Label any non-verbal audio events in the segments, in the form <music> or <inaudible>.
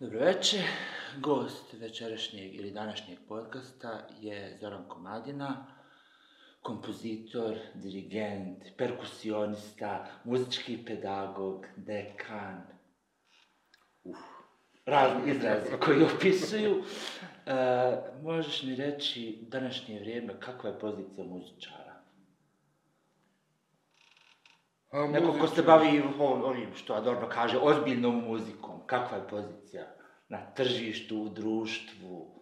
Dobroveče, gost večerašnjeg ili današnjeg podcasta je Zoran Komadina, kompozitor, dirigent, perkusionista, muzički pedagog, dekan, uf, razni izrazi koji <laughs> opisuju. E, možeš mi reći današnje vrijeme, kakva je pozicija muzičara? A Neko ko se bavi ovim, što Adorno kaže, ozbiljnom muzikom, kakva je pozicija na tržištu, u društvu?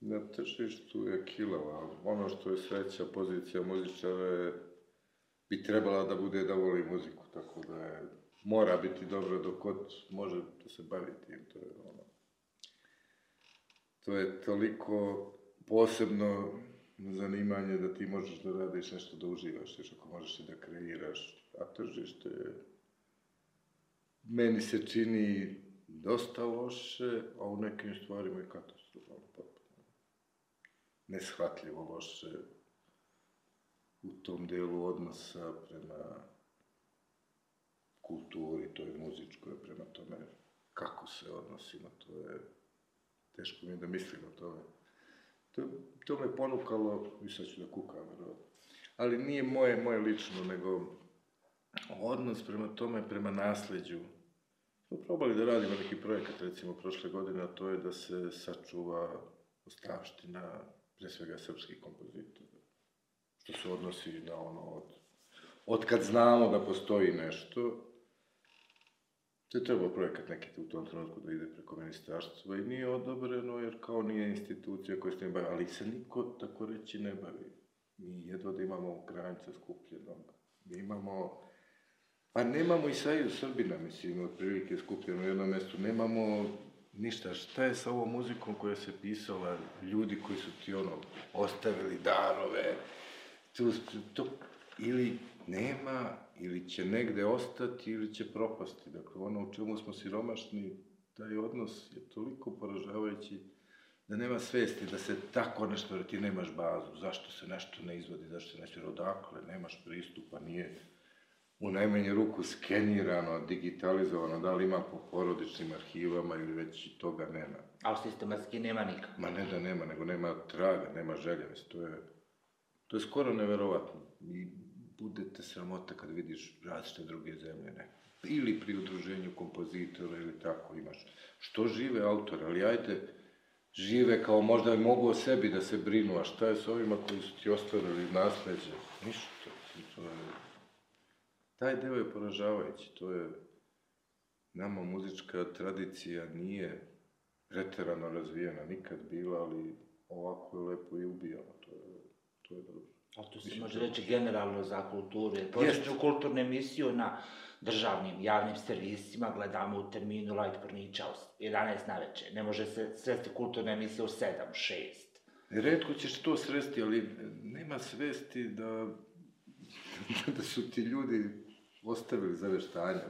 Na tržištu je kilava. Ono što je sreća pozicija muzičara je, bi trebala da bude da voli muziku, tako da je, mora biti dobro dok god može da se bavi tim. To je ono. To je toliko posebno zanimanje da ti možeš da radiš nešto da uživaš, još ako možeš i da kreiraš. A tržište je, meni se čini dosta loše, a u nekim stvarima je katastrofalno potpuno. Neshvatljivo loše u tom delu odnosa prema kulturi, toj muzičkoj, prema tome kako se odnosimo, to je, teško mi je da mislim o tome. To, to me ponukalo, i sad ću da kukam, ali nije moje, moje lično, nego odnos prema tome, prema nasleđu, smo probali da radimo neki projekat, recimo, prošle godine, a to je da se sačuva ostavština, pre svega, srpskih kompozitora. Što se odnosi na ono od... Od kad znamo da postoji nešto, to je trebao projekat neki u tom trenutku da ide preko ministarstva i nije odobreno jer kao nije institucija koja se ne bavi, ali se niko tako reći ne bavi. Mi jedva da imamo granice skupljenog. Mi imamo Pa nemamo i Saju Srbina, mislim, otprilike skupljeno u jednom mestu. Nemamo ništa. Šta je sa ovom muzikom koja se pisala, ljudi koji su ti ono, ostavili darove, tu, to, ili nema, ili će negde ostati, ili će propasti. Dakle, ono u čemu smo siromašni, taj odnos je toliko poražavajući da nema svesti, da se tako nešto, da ti nemaš bazu, zašto se nešto ne izvodi, zašto se nešto, odakle, nemaš pristupa, nije u najmanju ruku skenirano, digitalizovano, da li ima po porodičnim arhivama ili već toga nema. Ali sistematski nema nikak. Ma ne da nema, nego nema traga, nema želje, mislim, to je, to je skoro neverovatno. I budete sramota kad vidiš različite druge zemlje, ne. Ili pri udruženju kompozitora ili tako imaš. Što žive autori, ali ajde, žive kao možda mogu o sebi da se brinu, a šta je s ovima koji su ti ostavili nasleđe? Ništa, to je taj deo je poražavajući, to je, nama muzička tradicija nije preterano razvijena, nikad bila, ali ovako je lepo i ubijamo, to je, to je dobro. Ali to se može reći generalno za kulturu, jer počeću kulturnu emisiju na državnim javnim servisima, gledamo u terminu Light Pornića u 11 na večer. Ne može se sresti kulturna emisija u 7, 6. Redko ćeš to sresti, ali nema svesti da, <laughs> da su ti ljudi ostavili za veštanje.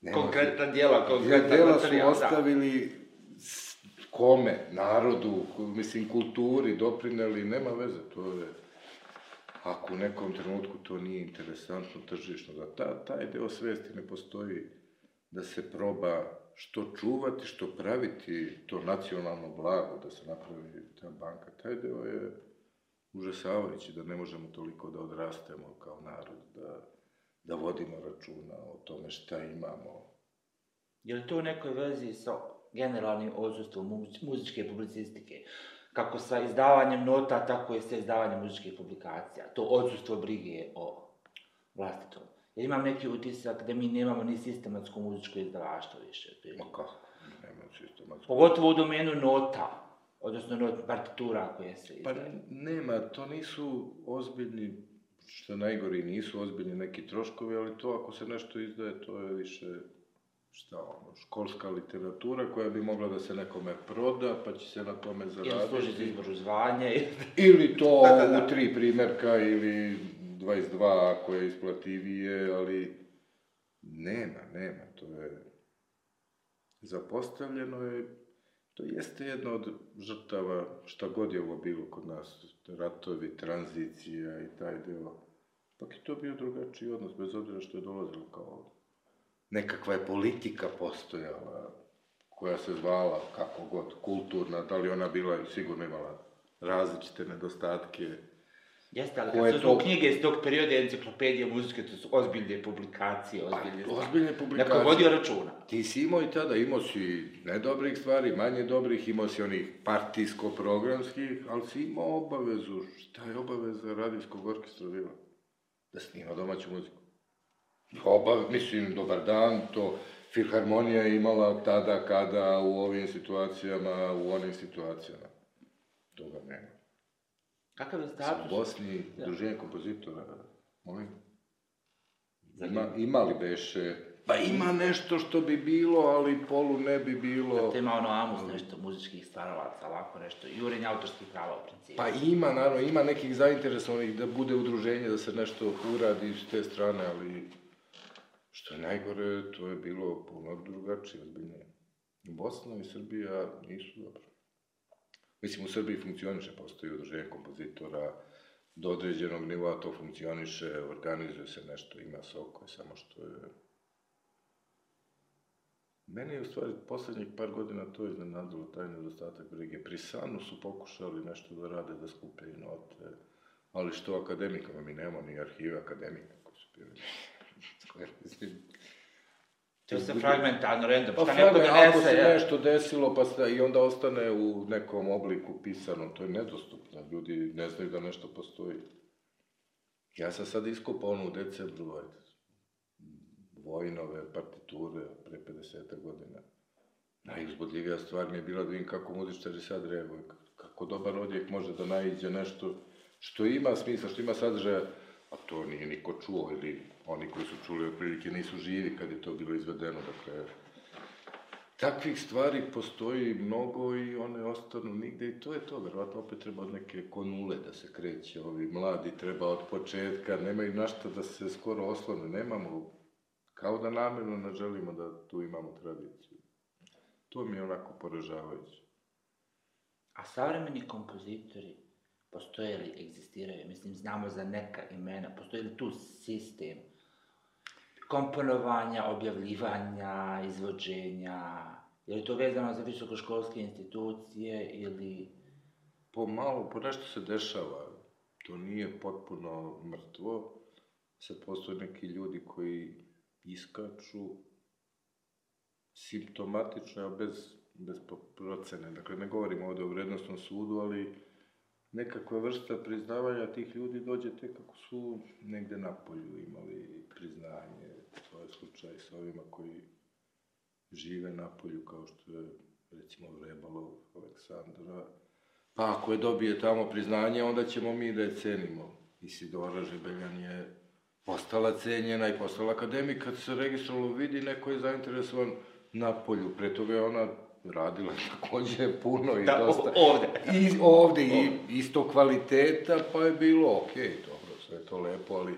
Nema konkretna djela, konkretna djela su ostavili kome, narodu, mislim, kulturi, doprineli, nema veze, to je... Ako u nekom trenutku to nije interesantno tržišno, da ta, taj deo svesti ne postoji, da se proba što čuvati, što praviti to nacionalno blago, da se napravi ta banka, taj deo je užasavajući, da ne možemo toliko da odrastemo kao narod, da da vodimo računa o tome šta imamo. Je li to u nekoj vezi sa generalnim odsustvom muzičke publicistike? Kako sa izdavanjem nota, tako i sa izdavanjem muzičkih publikacija. To odsustvo brige o vlastitom. Jer imam neki utisak da mi nemamo ni sistematsko muzičko izdavaštvo više. Ma kako? Nema sistematsko. Pogotovo u domenu nota, odnosno not partitura koje se pa izdaju. Pa nema, to nisu ozbiljni što najgori nisu ozbiljni neki troškovi, ali to ako se nešto izdaje, to je više šta ono, školska literatura koja bi mogla da se nekome proda, pa će se na tome zaraditi. Ili služi za izboru zvanje. ili to da, <laughs> da, da. u tri primjerka, ili 22 ako je isplativije, ali nema, nema, to je zapostavljeno je To jeste jedno od žrtava, šta god je ovo bilo kod nas, ratovi, tranzicija i taj deo. Pak je to bio drugačiji odnos, bez obzira što je dolazilo kao nekakva je politika postojala, koja se zvala kako god, kulturna, da li ona bila sigurno imala različite nedostatke. Jeste, ali kad su to- knjige iz tog perioda, enciklopedije muzike, to su ozbiljne publikacije, ozbiljne Pa, ozbiljne publikacije. Neko vodio računa. Ti si imao i tada, imao si nedobrih stvari, manje dobrih, imao si onih partijsko-programskih, ali si imao obavezu, šta je obaveza radijskog orkestra bila? Da snima domaću muziku. Obav, mislim, dobar dan, to Filharmonija je imala tada, kada, u ovim situacijama, u onim situacijama. Toga nema. Kakav je status? u Bosni, Da. druženje kompozitora, molim? Ima, ima li beše? Pa ima nešto što bi bilo, ali polu ne bi bilo. To ima ono amus nešto muzičkih stvaralaca, ovako nešto, jurenje autorskih prava u principu. Pa ima, naravno, ima nekih zainteresovanih da bude udruženje, da se nešto uradi s te strane, ali što je najgore, to je bilo puno drugačije, ozbiljnije. Bosna i Srbija nisu dobro. Mislim, u Srbiji funkcioniše, postoji udruženje kompozitora, do određenog nivoa to funkcioniše, organizuje se nešto, ima soko, samo što je... Mene je u stvari poslednjih par godina to iznenadilo, taj nedostatak brige. Pri Sanu su pokušali nešto da rade, da skupe i note, ali što akademikama, mi nemamo ni arhive akademika koji su bili. Koje, mislim, To sve fragmentarno, random, pa šta neko fragment, ako donese, se ja. nešto desilo pa se, i onda ostane u nekom obliku pisanom, to je nedostupno, ljudi ne znaju da nešto postoji. Ja sam sad iskopao ono u decembru, Vojnove partiture pre 50 godina. Najuzbudljivija stvar mi je bila da vidim kako muzičari sad reaguju, kako dobar odjek može da naiđe nešto što ima smisla, što ima sadržaja, a to nije niko čuo ili oni koji su čuli otprilike nisu živi kad je to bilo izvedeno, dakle, takvih stvari postoji mnogo i one ostanu nigde i to je to, verovatno opet treba od neke konule da se kreće, ovi mladi treba od početka, nemaju na šta da se skoro oslone, nemamo, kao da namjerno ne želimo da tu imamo tradiciju. To mi je onako poražavajuće. A savremeni kompozitori, postoje li, egzistiraju, mislim, znamo za neka imena, postoji li tu sistem komponovanja, objavljivanja, izvođenja, je li to vezano za visokoškolske institucije ili... Pomalo, po nešto se dešava, to nije potpuno mrtvo, sad postoje neki ljudi koji iskaču simptomatično, a bez, bez procene. Dakle, ne govorimo ovde o vrednostnom sudu, ali nekakva vrsta priznavanja tih ljudi dođe tek kako su negde na polju imali priznanje. To je slučaj sa ovima koji žive na polju, kao što je recimo Vrebalov, Aleksandra. Pa ako je dobije tamo priznanje, onda ćemo mi da je cenimo. Isidora Žebeljan je postala cenjena i postala akademik. Kad se registrovalo vidi, neko je zainteresovan na polju. Pre toga je ona radila takođe puno i Da, dosta. ovde. I ovde i isto kvaliteta, pa je bilo okej, dobro, sve to lepo, ali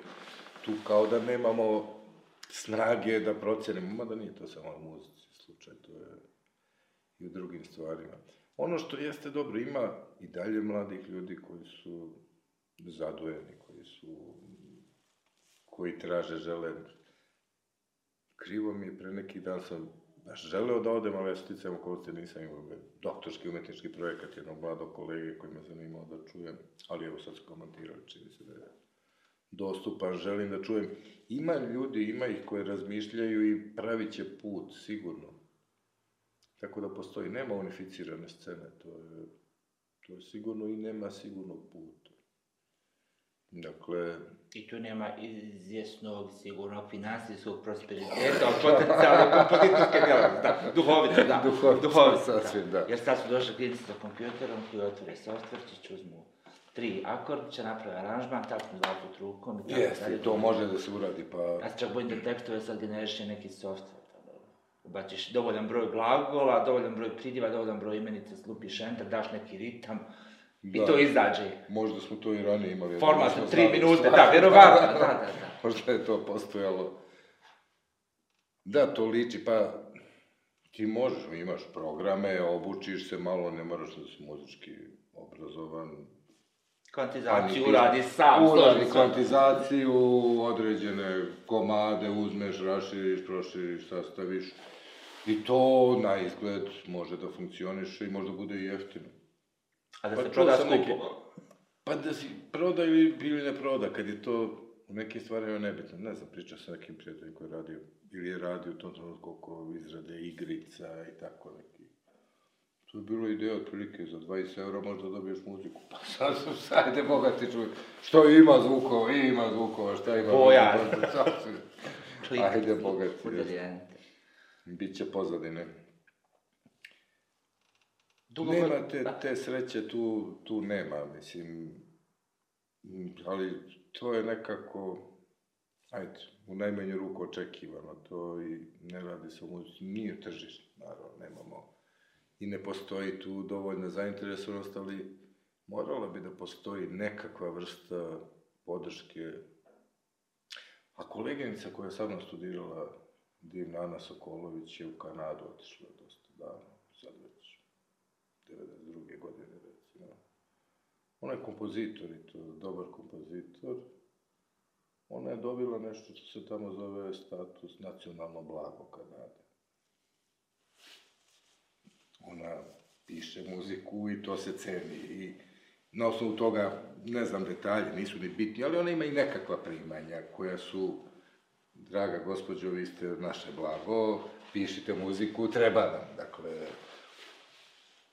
tu kao da nemamo snage da procenimo, mada nije to samo u muzici slučaj, to je i u drugim stvarima. Ono što jeste dobro, ima i dalje mladih ljudi koji su zadojeni, koji su, koji traže, žele. Krivo mi je, pre neki dan sam baš želeo da odem, ali ja sticajem okolnosti nisam imao doktorski umetnički projekat jednog mladog kolege koji me zanimao da čujem, ali evo sad su komentirali, čini se da je dostupan, želim da čujem. Ima ljudi, ima ih koji razmišljaju i pravit će put, sigurno. Tako da postoji, nema unificirane scene, to je, to je sigurno i nema sigurnog puta. Dakle, I tu nema izvjesnog, sigurnog, finansijskog prosperiteta <laughs> od potencijalne kompozitorske djelatnosti, da, duhovite, da, Duhovite, duhovite, sasvim, da. Jer sad su došli klinici sa kompjuterom koji otvore softverčić, uzmu tri akordića, naprave aranžman, tapnu dva put rukom i tako jeste, dalje. to može da se uradi, pa... Ja se čak bojim da tekstove sad generiše neki softver. ono, Ubaciš dovoljan broj glagola, dovoljan broj pridjeva, dovoljan broj imenica, slupiš enter, daš neki ritam i Da. to izađe. Možda smo to i ranije imali. Nismo od tri minute, da, vjerovatno, da, da, da. <laughs> Možda je to postojalo. Da, to liči, pa ti možeš, imaš programe, obučiš se malo, ne moraš da si muzički obrazovan. Kvantizaciju Pa uradi sam, Uradi kvantizaciju, određene komade uzmeš, raširiš, proširiš, sastaviš. I to na izgled može da funkcioniše i možda bude i jeftino. A da Pa se čuo proda skupo. neke- Pa da si proda ili, ili ne proda, kad je to u nekim stvarima nebitno. Ne znam, pričao sam s nekim prijateljem koji je radio, ili je radio u tom trenutku oko izrade igrica i tako neki. To je bilo ideja otprilike za 20 eura možda dobiješ muziku. Pa sad sam sajde bogati čovjek. Što ima zvukova, ima zvukova, šta ima Boja. zvukova, sad Klik, Ajde, bogati, udaljente. Biće pozadine. Dugo nema te, te sreće, tu, tu nema, mislim, ali to je nekako, ajde, u najmanju ruku očekivano, to i ne radi se o muzici, nije tržište, naravno, nemamo, i ne postoji tu dovoljna zainteresovanost, ali morala bi da postoji nekakva vrsta podrške. A koleginica koja je sa mnom studirala, divna Ana Sokolović, je u Kanadu otišla dosta davno, sad već 92. godine, recimo. Ona je kompozitor i to dobar kompozitor. Ona je dobila nešto što se tamo zove status nacionalno blago Kanade. Ona piše muziku i to se ceni. I na osnovu toga, ne znam detalje, nisu ni bitni, ali ona ima i nekakva primanja koja su, draga gospođo, vi ste naše blago, pišite muziku, treba nam, dakle,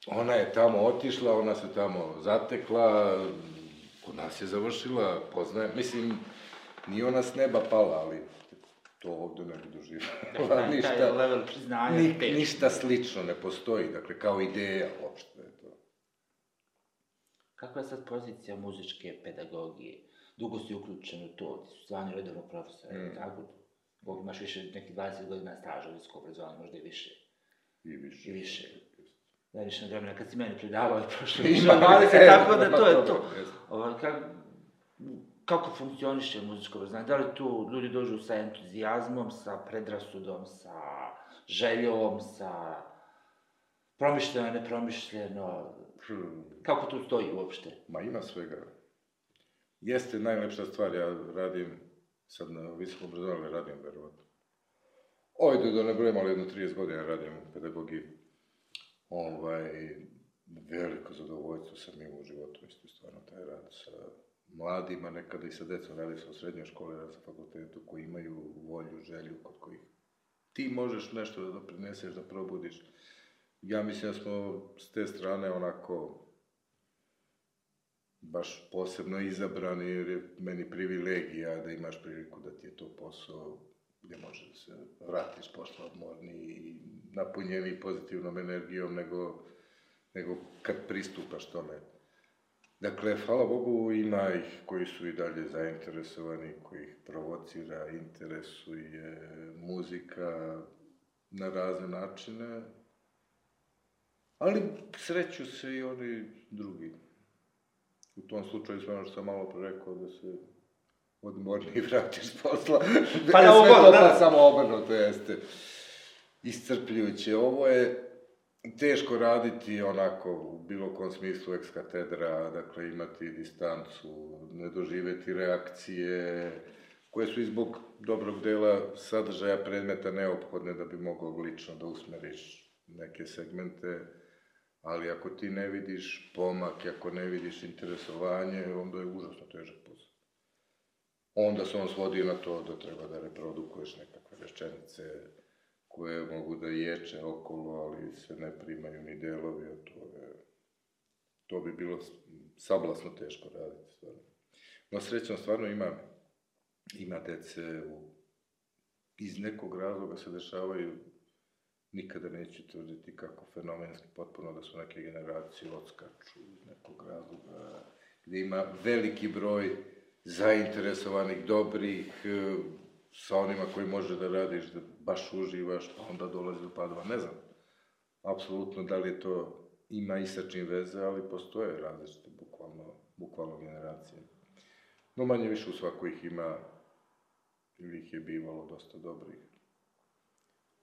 ona je tamo otišla, ona se tamo zatekla, kod nas je završila, poznaje, mislim, nije ona s neba pala, ali to ovde ne bi doživjela. <laughs> Taj- taj ništa, level priznanja ni, ništa slično ne postoji, dakle, kao ideja uopšte je to. Kakva je sad pozicija muzičke pedagogije? Dugo si uključen u to, ti su zvani redovno profesor, Mm. tako? Koliko imaš više, nekih 20 godina staža u visokom obrazovanju, možda i više. I više. I više. Najviše vremena kad si meni predavao je <laughs> prošlo Ima, <laughs> više od 20, tako da to je dobro, to. jeste. Ovaj, kak, kako funkcioniše muzičko obrazovanje? Da li tu ljudi dođu sa entuzijazmom, sa predrasudom, sa željom, sa promišljeno, nepromišljeno? Hmm. Kako tu stoji uopšte? Ma ima svega. Jeste najlepša stvar, ja radim sad na visokom obrazovanju, radim verovatno. Ojde da ne brojim, ali jedno 30 godina radim u pedagogiji. Ovaj, veliko zadovoljstvo sam imao u životu, isto stvarno taj rad sa mladima, nekada i sa decom, radi u srednjoj školi, radi sa fakultetu, koji imaju volju, želju, kod kojih ti možeš nešto da doprineseš, da probudiš. Ja mislim da smo s te strane onako baš posebno izabrani, jer je meni privilegija da imaš priliku da ti je to posao gdje možeš da se vratiš posle odmorni i napunjeni pozitivnom energijom nego, nego kad pristupaš tome. Dakle, hvala Bogu, ima ih koji su i dalje zainteresovani, koji ih provocira, interesuje muzika na razne načine, ali sreću se i oni drugi. U tom slučaju sve ono što sam malo pre rekao, da se odmorni vratiš s posla. Pa E, da, <laughs> ovo, da. samo obrnuto jeste. Iscrpljujuće. Ovo je teško raditi onako u bilo kom smislu ex katedra, dakle imati distancu, ne doživeti reakcije koje su i zbog dobrog dela sadržaja predmeta neophodne da bi mogao lično da usmeriš neke segmente, ali ako ti ne vidiš pomak, ako ne vidiš interesovanje, onda je užasno težak posao. Onda se on svodi na to da treba da reprodukuješ nekakve rečenice koje mogu da ječe okolo, ali se ne primaju ni delovi, a to je... To bi bilo sablasno teško raditi, stvarno. No, srećom, stvarno ima, ima dece u, iz nekog razloga se dešavaju nikada neću tvrditi kako fenomenski potpuno da su neke generacije odskaču iz nekog razloga, gde ima veliki broj zainteresovanih, dobrih, sa onima koji može da radiš, da baš uživaš, pa onda dolazi do padova. Ne znam, apsolutno da li je to ima i sa čim veze, ali postoje različite, bukvalno, bukvalno generacije. No manje više u svakoj ih ima, ili ih je bivalo dosta dobrih.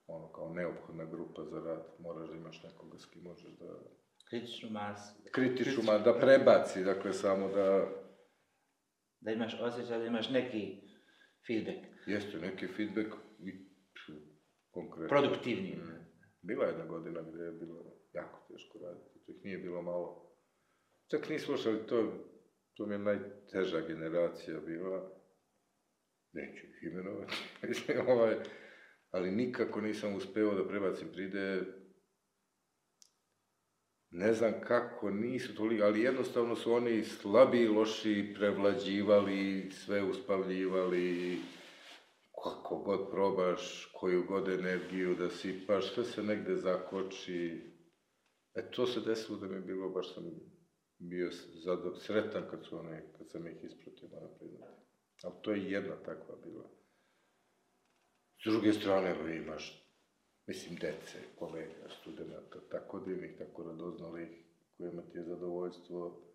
ono kao neophodna grupa za rad, moraš da imaš nekoga s kim možeš da Kritičnu masu. kritiču, ma da prebaci, dakle samo da Da imaš osjećaj da imaš neki feedback. Jeste neki feedback i konkretno. Produktivniji. Mm. Bila je jedna godina gdje je bilo jako teško raditi, to ih nije bilo malo. Čak ni slušali, to, to mi je najteža generacija bila, neću ih imenovati, <laughs> mislim, ovaj, ali nikako nisam uspeo da prebacim pride, ne znam kako, nisu toliko, ali jednostavno su oni slabi loši prevlađivali, sve uspavljivali, kako god probaš, koju god energiju da sipaš, sve se negde zakoči. E, to se desilo da mi je bilo, baš sam bio zado, sretan kad su one, kad sam ih ispratio, moram priznati. Ali to je jedna takva bila. S druge strane, evo, imaš, mislim, dece, kolega, studenta, tako divnih, tako radoznalih, kojima ti je zadovoljstvo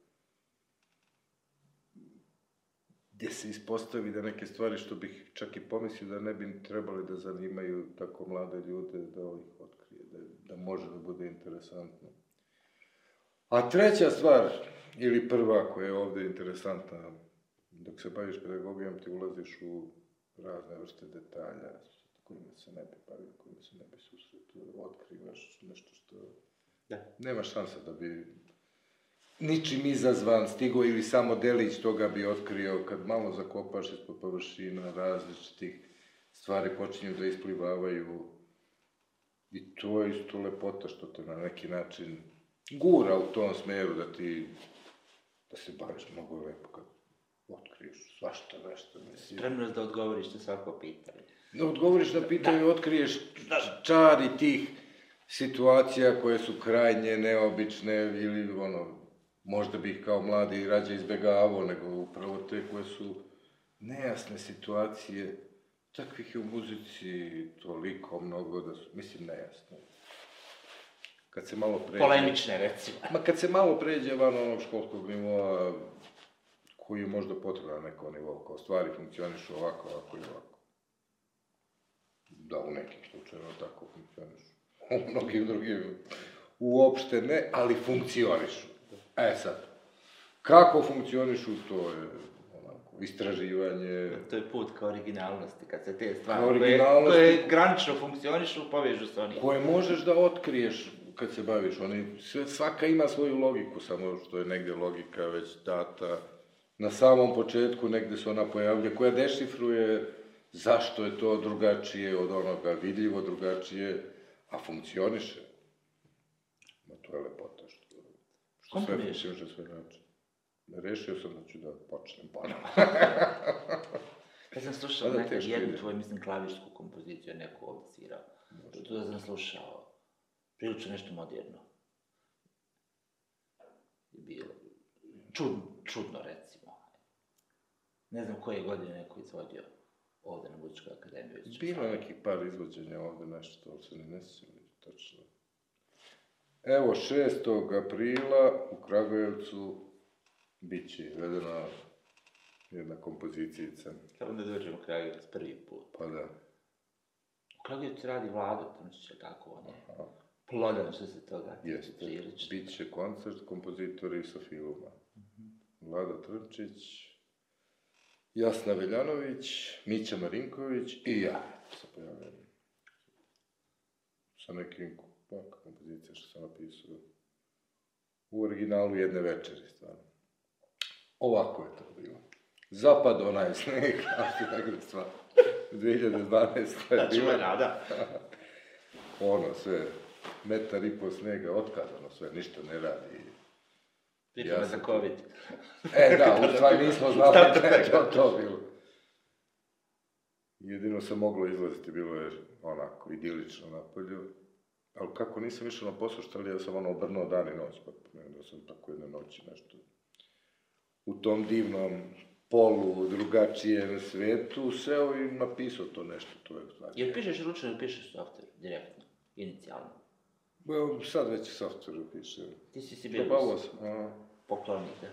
gdje se ispostavi da neke stvari što bih čak i pomislio da ne bi trebali da zanimaju tako mlade ljude, da ih otkrije, da, da može da bude interesantno. A treća stvar, ili prva koja je ovdje interesantna, dok se baviš pedagogijom ti ulaziš u razne vrste detalja kojima se ne bi bavio, kojima se ne bi susretio, otkrivaš nešto što Da. nema šanse da bi ničim izazvan stigo ili samo delić toga bi otkrio kad malo zakopaš ispod površina različitih stvari počinju da isplivavaju i to je isto lepota što te na neki način gura u tom smeru da ti da se baviš mnogo lepo kad otkriješ svašta nešto mislim. Spremnost da odgovoriš na svako pitanje. Da odgovoriš na pitanje i otkriješ čari tih situacija koje su krajnje neobične ili ono, možda bih kao mladi rađe izbjegavao, nego upravo te koje su nejasne situacije. Takvih je u muzici toliko mnogo da su, mislim, nejasne. Kad se malo pređe... Polemične, recimo. Ma kad se malo pređe van onog školskog nivoa, koji je možda potreban na nekom nivou, kao stvari funkcionišu ovako, ovako i ovako. Da, u nekim slučajevima tako funkcionišu. U mnogim drugim uopšte ne, ali funkcionišu. E sad, kako funkcionišu, to je onako, istraživanje, To je put ka originalnosti, kad se te stvari koje, originalnosti. koje granično funkcionišu, povežu se oni. koje možeš da otkriješ kad se baviš. Oni, sve, svaka ima svoju logiku, samo što je negde logika već data. Na samom početku negde se ona pojavlja, koja dešifruje zašto je to drugačije od onoga, vidljivo drugačije, a funkcioniše. Ma to je lepota što sve Komponuješ? funkcioniše sve način. Rešio sam da ću da počnem ponovo. <laughs> <laughs> Ja sam slušao da, nekad jednu ide. tvoju, mislim, klavišku kompoziciju, neku ovdje svirao. To da sam slušao. Prilično nešto moderno. Je bilo. Čudno, čudno, recimo. Ne znam koje godine neko izvodio ovdje na Muzičkoj akademiji. Bilo nekih par izvođenja ovde nešto, ali se ne sjećam tačno. Evo, 6. aprila u Kragujevcu bit će izvedena jedna kompozicijica. Samo da dođemo u Kragujevac prvi put. Pa da, U Kragujevcu radi Vlado Trnčić, tako on je. aha, Plodan što se toga jeste. prilično. Bit će koncert kompozitori sa filma. Vlada Trnčić, Jasna Veljanović, Mića Marinković i ja se pojavljam. Sa nekim pa, kompozicija što sam napisao. U originalu jedne večeri, stvarno. Ovako je to bilo. Zapad onaj sneg, a što tako stvar. 2012. je Da, bila. rada. <laughs> Ono sve, metar i po snega, otkazano sve, ništa ne radi. Priprema Ja za COVID. <laughs> E, da, u stvari nismo <laughs> znali da je to, to bilo. Jedino se moglo izlaziti, bilo je onako idilično na polju. Ali kako nisam išao na posao, šta li ja sam ono obrnuo dan i noć, pa ne, da sam tako jedne noći nešto. U tom divnom polu, drugačijem svetu, seo i napisao to nešto, to je stvari. Jer pišeš ručno ili pišeš software, direktno, inicijalno. Evo, sad već softveru pišem. Ti si si bio Probavao sam, a, poklonik, da.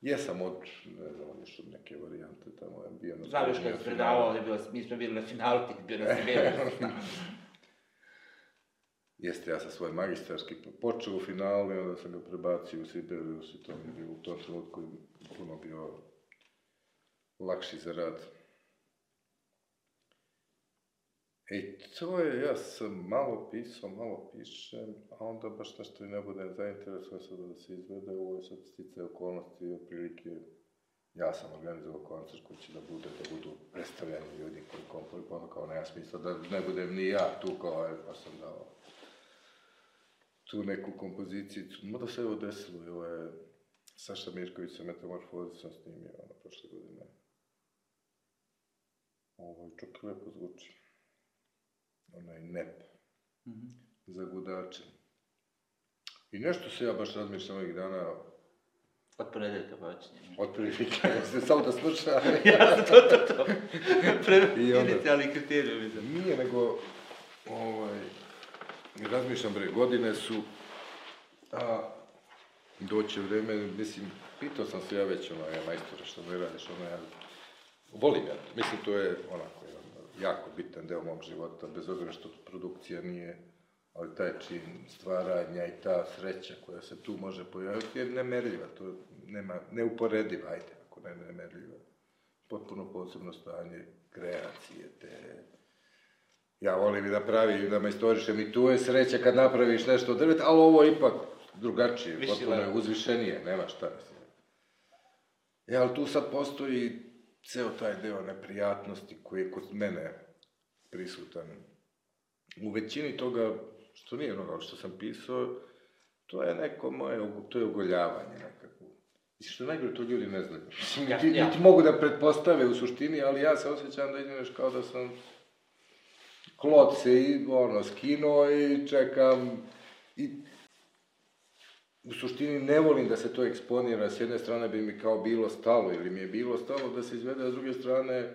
Jesam od, ne znam, od neke varijante tamo, je bio na... Znam još kad si predavao, bilo, mi smo bili na finalu, ti bio na Siberu. <laughs> Jeste, ja sam svoj magistarski počeo u finalu i onda sam ga prebacio u Sibelius i to mi je bilo u tom trenutku puno bio lakši za rad. I to je, ja sam malo pisao, malo pišem, a onda baš nešto i ne budem zainteresovan sada da se izvede, ovo je sad stice okolnosti i otprilike ja sam organizovao koncert koji će da bude, da budu predstavljeni ljudi koji komponuju, pa ono kao nema smisla da ne budem ni ja tu kao, e, pa sam dao tu neku kompoziciju, mada se ovo desilo, ovo je Saša Mirković sa Metamorfozi sam snimio, ono, prošle godine. Ovo čak lepo zvuči. Onaj nep. Mm -hmm. Za gudače. I nešto se ja baš razmišljam ovih dana, Od ponedeljka počinje. Od prilike, se samo da sluša. <laughs> ja, to, to, to. Pre, inicijalni kriterijumi. Nije, nego, ovaj, razmišljam, bre, godine su, a doće vreme, mislim, pitao sam se ja već, ono, ja majstora, što ne radiš, ono, ja volim ja, mislim, to je onako, jedan jako bitan deo mog života, bez obzira što produkcija nije, ali taj čin stvaranja i ta sreća koja se tu može pojaviti je nemerljiva, to nema, neuporediva, ajde, ako ne nemerljiva. Potpuno posebno stanje kreacije, te ja volim i da pravim, da majstorišem i tu je sreća kad napraviš nešto od drveta, ali ovo je ipak drugačije, Viši potpuno je uzvišenije, nema šta mislim. E, ali tu sad postoji ceo taj deo neprijatnosti koji je kod mene prisutan. U većini toga, što nije ono što sam pisao, to je neko moje, to je ogoljavanje nekako. Mislim, što najgore, to ljudi ne znaju. Ja, ja. niti mogu da pretpostave u suštini, ali ja se osjećam da ideš kao da sam klot se i, ono, skinuo i čekam. I u suštini ne volim da se to eksponira, s jedne strane bi mi kao bilo stalo, ili mi je bilo stalo da se izvede, a s druge strane,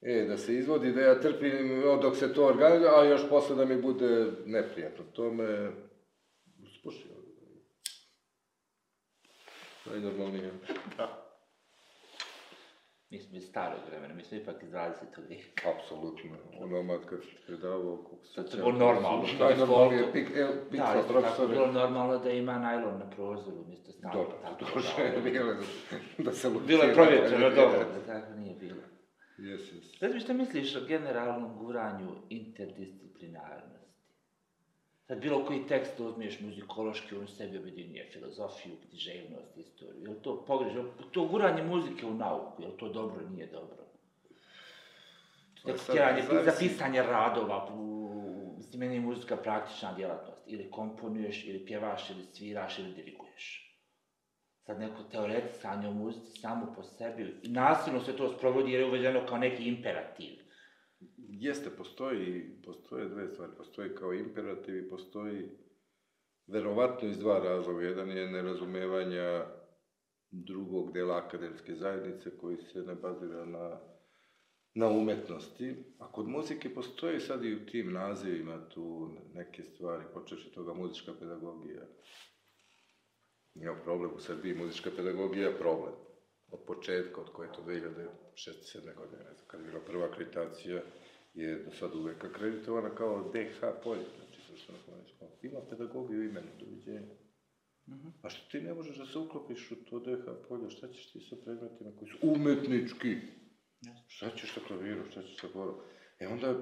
e, da se izvodi, da ja trpim dok se to organizuje, a još posle da mi bude neprijatno. To me uspušio. Najnormalnije. Da. Mi smo iz starog vremena, mi smo ipak iz 20. vijeka. Apsolutno. Ono mad kad se predavao... To je bilo normalno. Najnormalnije, pik, el, pik, da, isto tako bilo normalno da ima najlon na prozoru, umjesto stavlja. Dobro, to je bilo da, da se lupira. Bilo je provjetreno dobro, da tako nije bilo. Jes, jes. Znači, šta misliš o generalnom guranju interdisciplinarnosti? Sad bilo koji tekst uzmiješ muzikološki, on sebi objedinjuje filozofiju, književnost, istoriju. Je li to pogrešno? To guranje muzike u nauku, je li to dobro, nije dobro? Tekstiranje, za pisanje radova, mislim, meni je muzika praktična djelatnost. Ili komponuješ, ili pjevaš, ili sviraš, ili diriguješ. Sad neko teoretisanje o muzici samo po sebi, nasilno se to sprovodi jer je uvedeno kao neki imperativ. Jeste, postoji, postoje dve stvari. Postoji kao imperativ i postoji verovatno iz dva razloga. Jedan je nerazumevanja drugog dela akademske zajednice koji se ne bazira na, na umetnosti. A kod muzike postoji sad i u tim nazivima tu neke stvari, počeši toga muzička pedagogija. Nije problem u Srbiji, muzička pedagogija je problem. Od početka, od koje je to 2006-2007 godine, ne znam, kad je bila prva akreditacija, je do sad uvek akreditovana kao DH polje, znači društveno humanističko. Ima pedagogiju imenu, doviđenja. Mm -hmm. A što ti ne možeš da se uklopiš u to DH polje, šta ćeš ti sa predmetima koji su umetnički? Šta ćeš sa klavirom, šta ćeš sa gorom? E onda,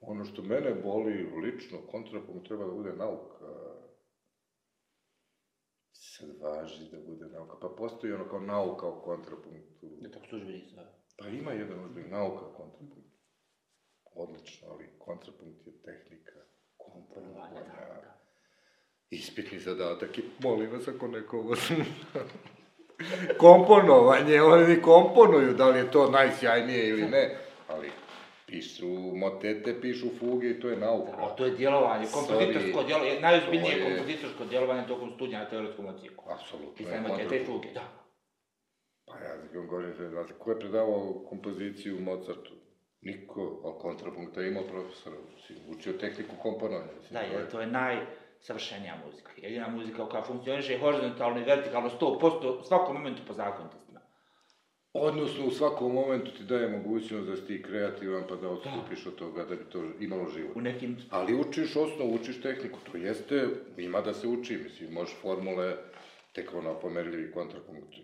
ono što mene boli lično, kontrapunkt treba da bude nauka. Sad važi da bude nauka. Pa postoji ono kao nauka o kontrapunktu. Ne, tako službeni sad. Pa ima jedan ozbiljni nauka o kontrapunktu odlično, ali kontrapunkt je tehnika komponovanja. Da, da. Ispitni zadatak i molim vas ako neko ovo <laughs> komponovanje, oni komponuju, da li je to najsjajnije ili ne, ali pišu motete, pišu fuge i to je nauka. Da, to je djelovanje, kompozitorsko djelovanje, najozbiljnije je... kompozitorsko djelovanje tokom studija na teoretskom ocijeku. Apsolutno. Pisanje motete i fuge, da. Pa ja govorim, ko je predavao kompoziciju Mozartu? Niko, a kontrapunkta ima profesora, učio tehniku komponovanja. Da, je, to je naj savršenija muzika. Jedina muzika koja funkcioniše horizontalno i vertikalno 100% u svakom momentu po zakonitostima. Odnosno, u svakom momentu ti daje mogućnost da si ti kreativan pa da odstupiš od toga da bi to imalo život. U nekim... Ali učiš osnovu, učiš tehniku, to jeste, ima da se uči, mislim, možeš formule, tek ono pomerljivi kontrapunkt,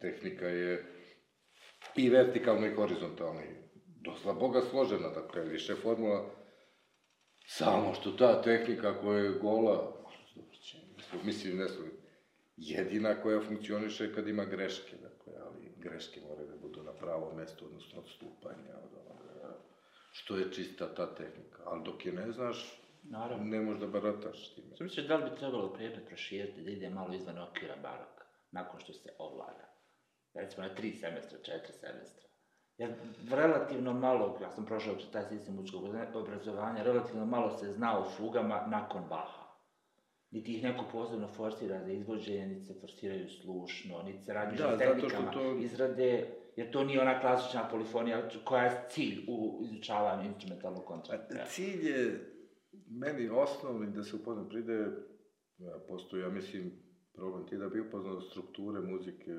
tehnika je i vertikalno i horizontalno, dosta boga složena, dakle, više formula, samo što ta tehnika koja je gola, mislim, ne znam, jedina koja funkcioniše kad ima greške, dakle, ali greške moraju da budu na pravom mestu, odnosno odstupanja od onoga, što je čista ta tehnika. Ali dok je ne znaš, Naravno. ne možeš da barataš s time. Što misliš da li bi trebalo predmet proširiti da ide malo izvan okvira baroka, nakon što se ovlada? Recimo na tri semestra, četiri semestra. Jer relativno malo, ja sam prošao taj sistem muzičkog obrazovanja, relativno malo se zna o fugama nakon Baha. Niti ih neko posebno forsira za izvođenje, niti se forsiraju slušno, niti se radi Da, tehnikama to- izrade, jer to nije ona klasična polifonija koja je cilj u izučavanju instrumentalnog kontrasta. Cilj je meni osnovni da se upoznam pride, ja, postoji, ja mislim, problem ti da bi upoznao strukture muzike,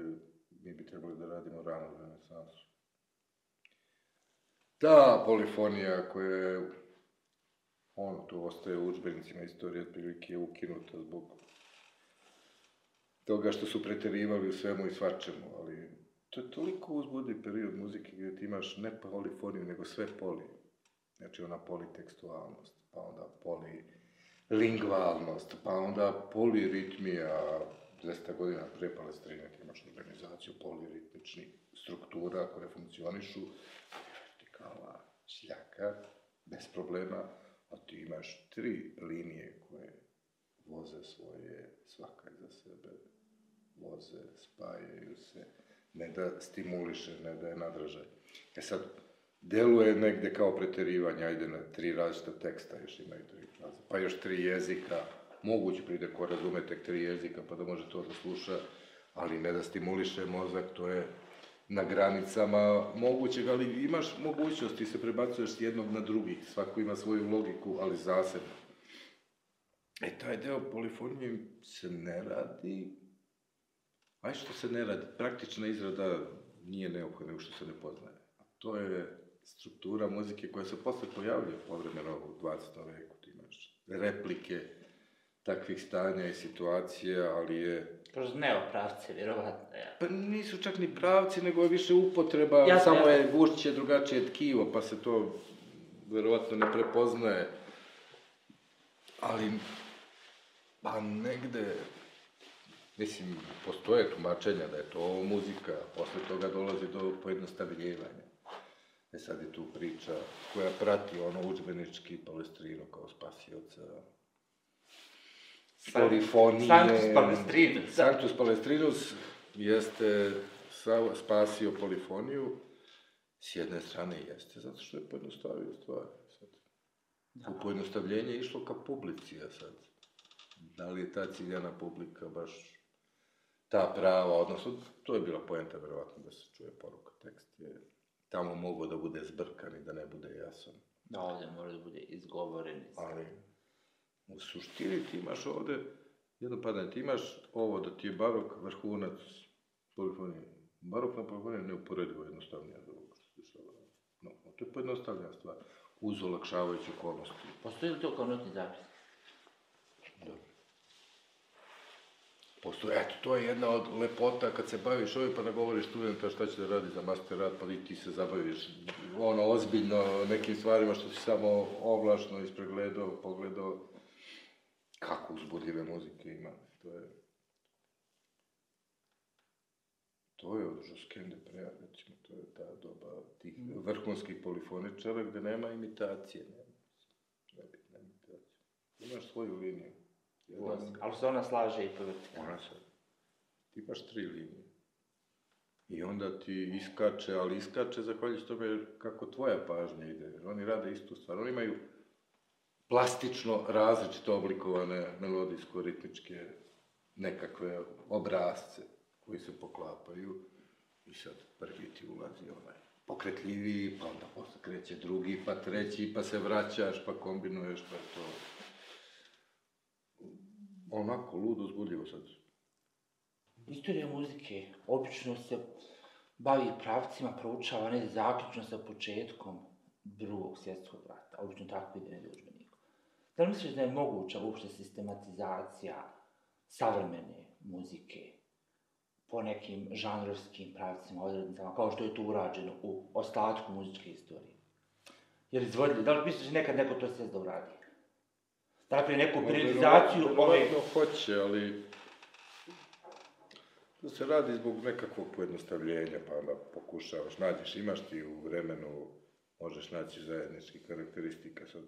mi bi trebali da radimo ranu renesansu. Ta polifonija koja je, ono, to ostaje u udžbenicima istorije, otprilike je ukinuta zbog toga što su preterivali u svemu i svačemu, ali to je toliko uzbudni period muzike gdje ti imaš ne polifoniju, nego sve poli. Znači ona politekstualnost, pa onda polilingvalnost, pa onda poliritmija, 200 godina pre Palestrine ti imaš organizaciju poliritmičnih struktura koje funkcionišu, vertikala, šljaka, bez problema, a ti imaš tri linije koje voze svoje, svaka za sebe, voze, spajaju se, ne da stimuliše, ne da je nadražaj. E sad, deluje negde kao preterivanje, ajde na tri različita teksta, još imaju tri fraze, pa još tri jezika, moguće pride ko razume tek tri jezika, pa da može to da sluša, ali ne da stimuliše mozak, to je na granicama mogućeg, ali imaš mogućnost, se prebacuješ s jednog na drugi, svako ima svoju logiku, ali zasebno. E, taj deo polifonije se ne radi, aj što se ne radi, praktična izrada nije neophodna, nego što se ne poznaje. A to je struktura muzike koja se posle pojavljuje povremeno u 20. veku, ti imaš replike takvih stanja i situacija, ali je Kroz neopravce, vjerovatno, ja. Pa nisu čak ni pravci, nego je više upotreba, Jasno, samo jasno. je gušće drugačije tkivo, pa se to verovatno ne prepoznaje. Ali, pa negde, mislim, postoje tumačenja da je to muzika, posle toga dolazi do pojednostavljivanja. E sad je tu priča koja prati ono udžbenički palestrinu kao spasioca, polifonije. Sanctus Palestrinus. Sanctus Palestrinus jeste spasio polifoniju, s jedne strane jeste, zato što je pojednostavio stvari. Sad. U pojednostavljenje je išlo ka publici, a sad, da li je ta ciljana publika baš ta prava, odnosno, to je bila poenta, verovatno, da se čuje poruka. Tekst je tamo mogao da bude zbrkan i da ne bude jasan. Da ovdje mora da bude izgovoren. Ali u suštini ti imaš ovde jedno padanje, ti imaš ovo da ti je barok vrhunac polifonije. Barokna polifonija je neuporedivo jednostavnija od ovog što se dešava. No, to je pojednostavljena stvar, uz olakšavajuću okolnosti. Postoji li to kao notni zapis? Dobro. Postoje, eto, to je jedna od lepota kad se baviš ovim pa nagovoriš studenta šta će da radi za master rad, pa i ti se zabaviš ono ozbiljno nekim stvarima što si samo ovlašno ispregledao, pogledao. Kako uzbudljive muzike ima, to je... To je od Žoskende Preja, recimo, to je ta doba tih vrhunskih polifoničara gde nema imitacije, nema, nebitna imitacija. Imaš svoju liniju. Jedan- Ali se ona slaže i po vertikalu. ona se, ti imaš tri linije. I onda ti iskače, ali iskače zahvaljujući tome kako tvoja pažnja ide. Jer oni rade istu stvar. Oni imaju plastično različito oblikovane melodijsko-ritmičke nekakve obrazce koji se poklapaju. I sad prvi ti ulazi onaj pokretljiviji, pa onda posle kreće drugi, pa treći, pa se vraćaš, pa kombinuješ, pa to... onako ludo uzbudljivo sad. Istorija muzike obično se bavi pravcima, proučava ne zaključno sa početkom drugog svjetskog rata. Obično tako ide na. Da li misliš da je moguća uopšte sistematizacija savremene muzike po nekim žanrovskim pravcima, odrednicama, kao što je to urađeno u ostatku muzičke istorije? Jer izvodljivo, da li misliš da nekad neko to sve da uradi? Da napravi neku periodizaciju ove... Hoće, ali... To se radi zbog nekakvog pojednostavljenja, pa onda pokušavaš, nađeš, imaš ti u vremenu, možeš naći zajednički karakteristika, sad,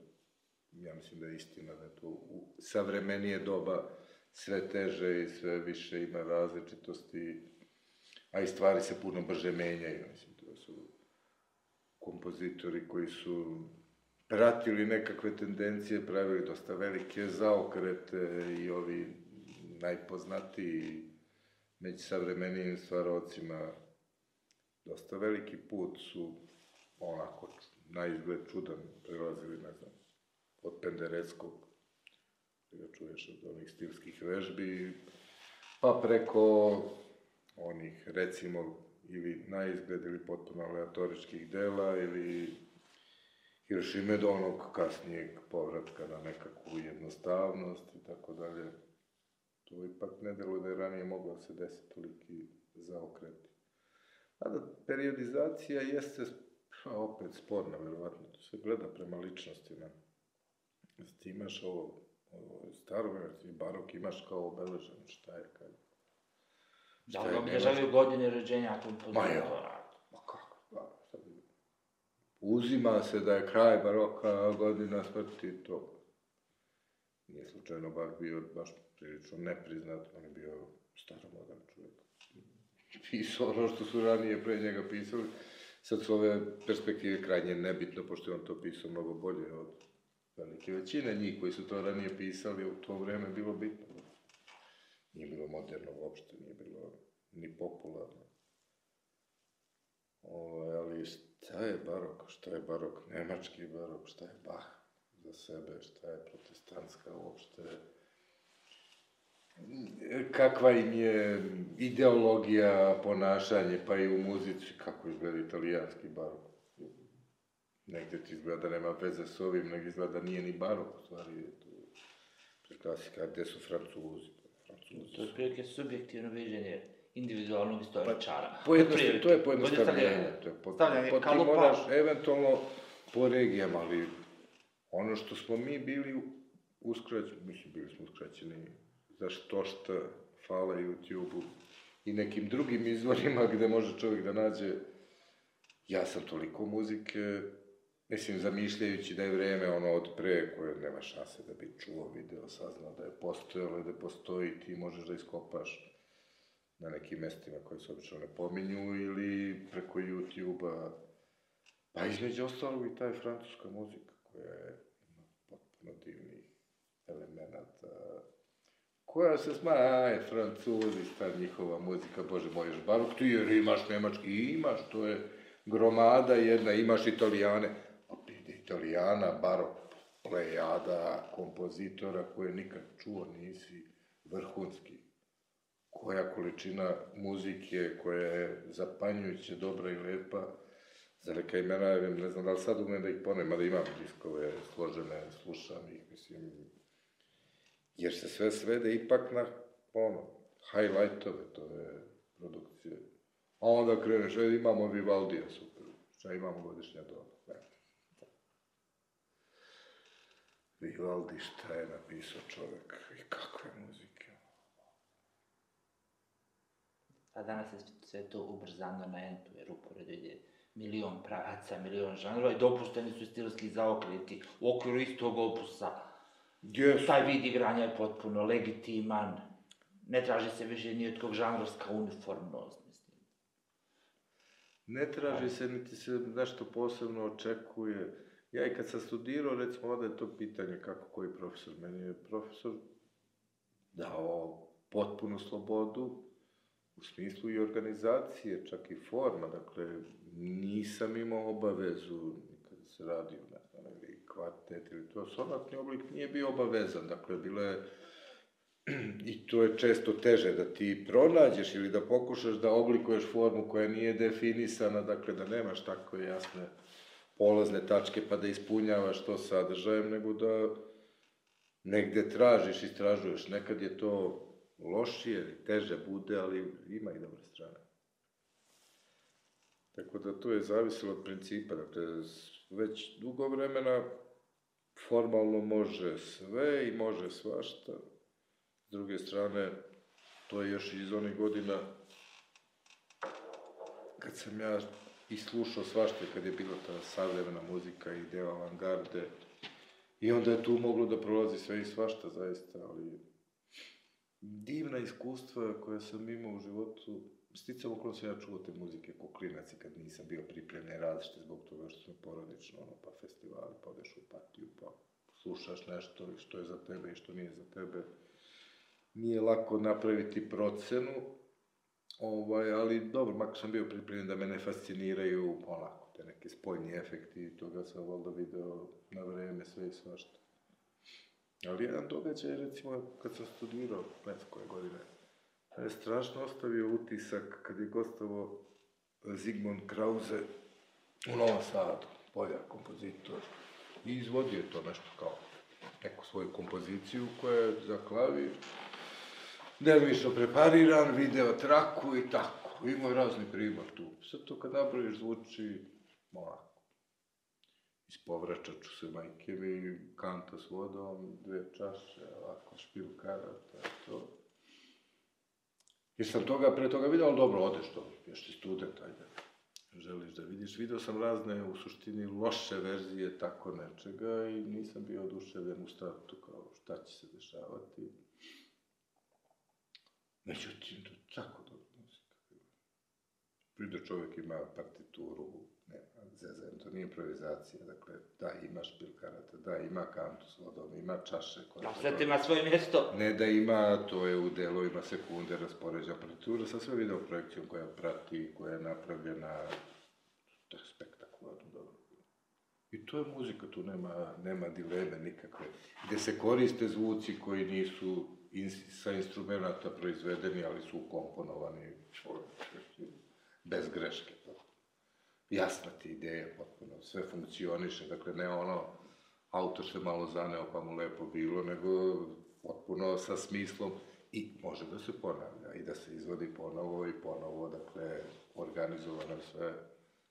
ja mislim da je istina da je to u savremenije doba sve teže i sve više ima različitosti, a i stvari se puno brže menjaju, mislim, to su kompozitori koji su pratili nekakve tendencije, pravili dosta velike zaokrete i ovi najpoznatiji među savremenijim stvarocima. Dosta veliki put su onako na izgled čudan prelazili, ne znam, od Pendereckog, da ga čuješ od onih stilskih vežbi, pa preko onih, recimo, ili na izgled ili potpuno aleatoričkih dela ili Hirošime do onog kasnijeg povratka na nekakvu jednostavnost i tako dalje. To ipak ne deluje da je ranije moglo da se desiti toliki zaokreti. Da periodizacija jeste opet sporna, verovatno. To se gleda prema ličnostima. Ti imaš ovo, ovo staro ti barok imaš kao obeleženo, šta je kad. Da li obilježavaju godine rođenja kompozitora? Ma kako, pa, sad je- Uzima se da je kraj baroka godina smrti, to nije slučajno baš bio baš prilično nepriznat, on je bio staromodan čovjek. Pisao ono što su ranije pre njega pisali, sad s ove perspektive krajnje nebitno, pošto je on to pisao mnogo bolje od velike većine njih koji su to ranije pisali, u to vreme bilo bitno. Nije bilo moderno uopšte, nije bilo ni popularno. Ovaj, ali šta je barok, šta je barok, nemački barok, šta je Bach za sebe, šta je protestantska uopšte, kakva im je ideologija, ponašanje, pa i u muzici, kako izgleda italijanski barok. Negde ti izgleda da nema veze s ovim, negde izgleda da nije ni barok, u stvari je to preklasika, gde su francuzi, francuzi To je prilike subjektivno viđenje individualnog istoričara. Pojednostavljenje, to je pojednostavljenje. To je po, Stavljanje po, ti moraš eventualno po regijama, ali ono što smo mi bili uskraćeni, mislim, bili smo uskraćeni za što šta, hvala YouTube-u i nekim drugim izvorima gde može čovjek da nađe ja sam toliko muzike, mislim, zamišljajući da je vreme ono od pre koje nema šanse da bi čuo, video, saznao da je postojalo i da postoji, ti možeš da iskopaš na nekim mestima koje se obično ne pominju ili preko YouTube-a. Pa između ostalog i taj francuska muzika koja je ima potpuno divnih elemenata koja se sma, aj, francuzi, ta njihova muzika, bože moj, još barok, ti jer imaš nemački, imaš, to je gromada jedna, imaš italijane, italijana, barok, plejada, kompozitora koje nikad čuo nisi, vrhunski. Koja količina muzike, koja je zapanjujuće dobra i lepa, za neka imena, ne znam da li sad umem da ih ponem, mada imam diskove složene, slušam ih, mislim, jer se sve svede ipak na, ono, highlightove, to je produkcije. A onda kreneš, e, imamo Vivaldija, super, šta imamo godišnja doba, ne. Vivaldi šta je napisao čovek i kakve muzike. A danas je sve to ubrzano na entu, jer uporedo ide milion pravaca, milion žanrova i dopušteni su stilski zaokreti u okviru istog opusa. Yes. Taj vid igranja je potpuno legitiman. Ne traži se više ni od kog žanrovska uniformnost, mislim. Ne traži se, niti se nešto posebno očekuje. Ja i kad sam studirao, recimo, onda je to pitanje kako koji profesor. Meni je profesor dao potpunu slobodu, u smislu i organizacije, čak i forma, dakle, nisam imao obavezu, kada se radi o, ne znam, ili kvartet ili to, sonatni oblik nije bio obavezan, dakle, bilo je <clears throat> i to je često teže da ti pronađeš ili da pokušaš da oblikuješ formu koja nije definisana, dakle da nemaš tako jasne polazne tačke pa da ispunjavaš to sadržajem, nego da negde tražiš, istražuješ. Nekad je to lošije, teže bude, ali ima i dobre strane. Tako da to je zavisilo od principa, dakle, već dugo vremena formalno može sve i može svašta. S druge strane, to je još iz onih godina kad sam ja i slušao svašta kad je bila ta savremena muzika i deo avangarde. I onda je tu moglo da prolazi sve i svašta zaista, ali divna iskustva koja sam imao u životu, sticam okolo se ja čuo te muzike ko klinac kad nisam bio pripremljen različite zbog toga što sam porodično, ono, pa festivali, pa odeš u patiju, pa slušaš nešto što je za tebe i što nije za tebe. Nije lako napraviti procenu, ovaj, ali dobro, makar sam bio pripremljen da me ne fasciniraju onako, te neke spojni efekti, toga sam valjda video na vreme sve i svašta. Ali jedan događaj, recimo, kad sam studirao, ne znam koje godine, je strašno ostavio utisak kad je gostovo Zigmund Krause u Novom Sadu, poljak, kompozitor, i izvodio to nešto kao neku svoju kompoziciju koja je za klavir, delimično prepariran, video traku i tako. Ima razni pribor tu. Sad to kad napraviš zvuči onako. Ispovračat ću se majke mi, kanta s vodom, dve čaše, ovako špilkara, to je to. Jer sam toga, pre toga video, ali dobro, odeš to, još ti student, ajde. Želiš da vidiš, video sam razne, u suštini, loše verzije tako nečega i nisam bio oduševljen u startu, kao šta će se dešavati. Međutim, to je tako dobro muzika. Pride čovjek ima partituru, nema zezem, to nije improvizacija, dakle, da, ima špilkarata, da, ima kantu s vodom, ima čaše koje... Da, sve ima svoje mjesto. Ne da ima, to je u delovima sekunde raspoređa partitura sa sve video projekcijom koja prati, koja je napravljena, to je spektakularno. I to je muzika, tu nema, nema dileme nikakve, gde se koriste zvuci koji nisu in, sa instrumenta proizvedeni, ali su ukomponovani bez greške. Jasna ti ideja potpuno, sve funkcioniše, dakle ne ono, autor se malo zaneo pa mu lepo bilo, nego potpuno sa smislom i može da se ponavlja i da se izvodi ponovo i ponovo, dakle, organizovano sve,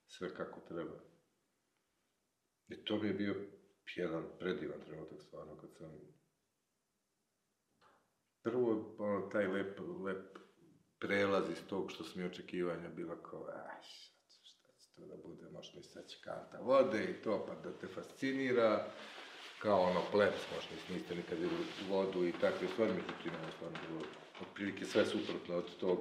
sve kako treba. I to mi je bio jedan predivan trenutak stvarno kad sam prvo, ono, taj lep, lep prelaz iz tog što su mi očekivanja bila kao, aj, šta će to da bude, možeš mi sad kanta vode i to, pa da te fascinira, kao ono plebs, možda niste nikad videli vodu i takve stvari, međutim, ono stvarno bilo otprilike sve suprotno od tog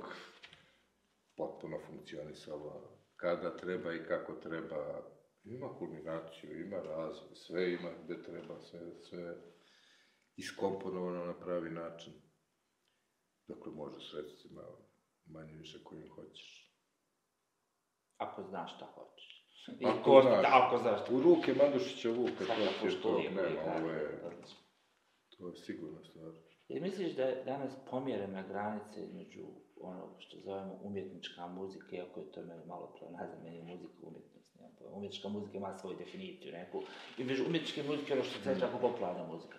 potpuno funkcionisalo kada treba i kako treba. Ima kulminaciju, ima razvoj, sve ima gde treba, sve, sve iskomponovano na pravi način. Dakle, može sredstvima manje više kojim hoćeš. Ako znaš šta hoćeš. I Ako ko, znaš. da, ako znaš šta U ruke Mandušića Vuka, to je to, nema, ovo je, to je sigurno stvar. Jer misliš da je danas pomjerena granica između onog što zovemo umjetnička muzika, iako je to meni malo pronazam, meni je muzika pojma. Umjetnička muzika ima svoju definiciju neku. I među umjetničke muzike je ono što se tako popularna muzika.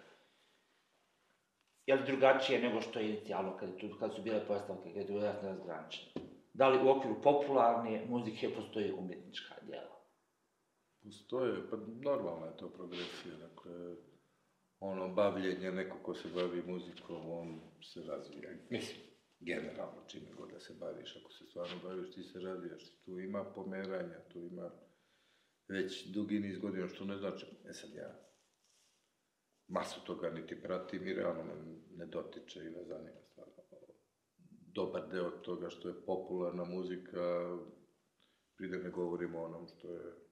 Je li drugačije nego što je inicijalno, kad, je tu, kad su bile postavke, kad je bilo jasno razgraničeno? Da li u okviru popularne muzike postoji umjetnička djela? Postoje, pa normalna je to progresija, dakle, ono bavljenje, neko ko se bavi muzikom, on se razvija. Mislim, generalno, čime god da se baviš, ako se stvarno baviš, ti se razvijaš. Tu ima pomeranja, tu ima već dugi niz godina, što ne znači, ne sad ja masu toga niti pratim i realno me ne dotiče i ne zanima stvarno. Dobar deo toga što je popularna muzika, pride ne govorimo o onom što je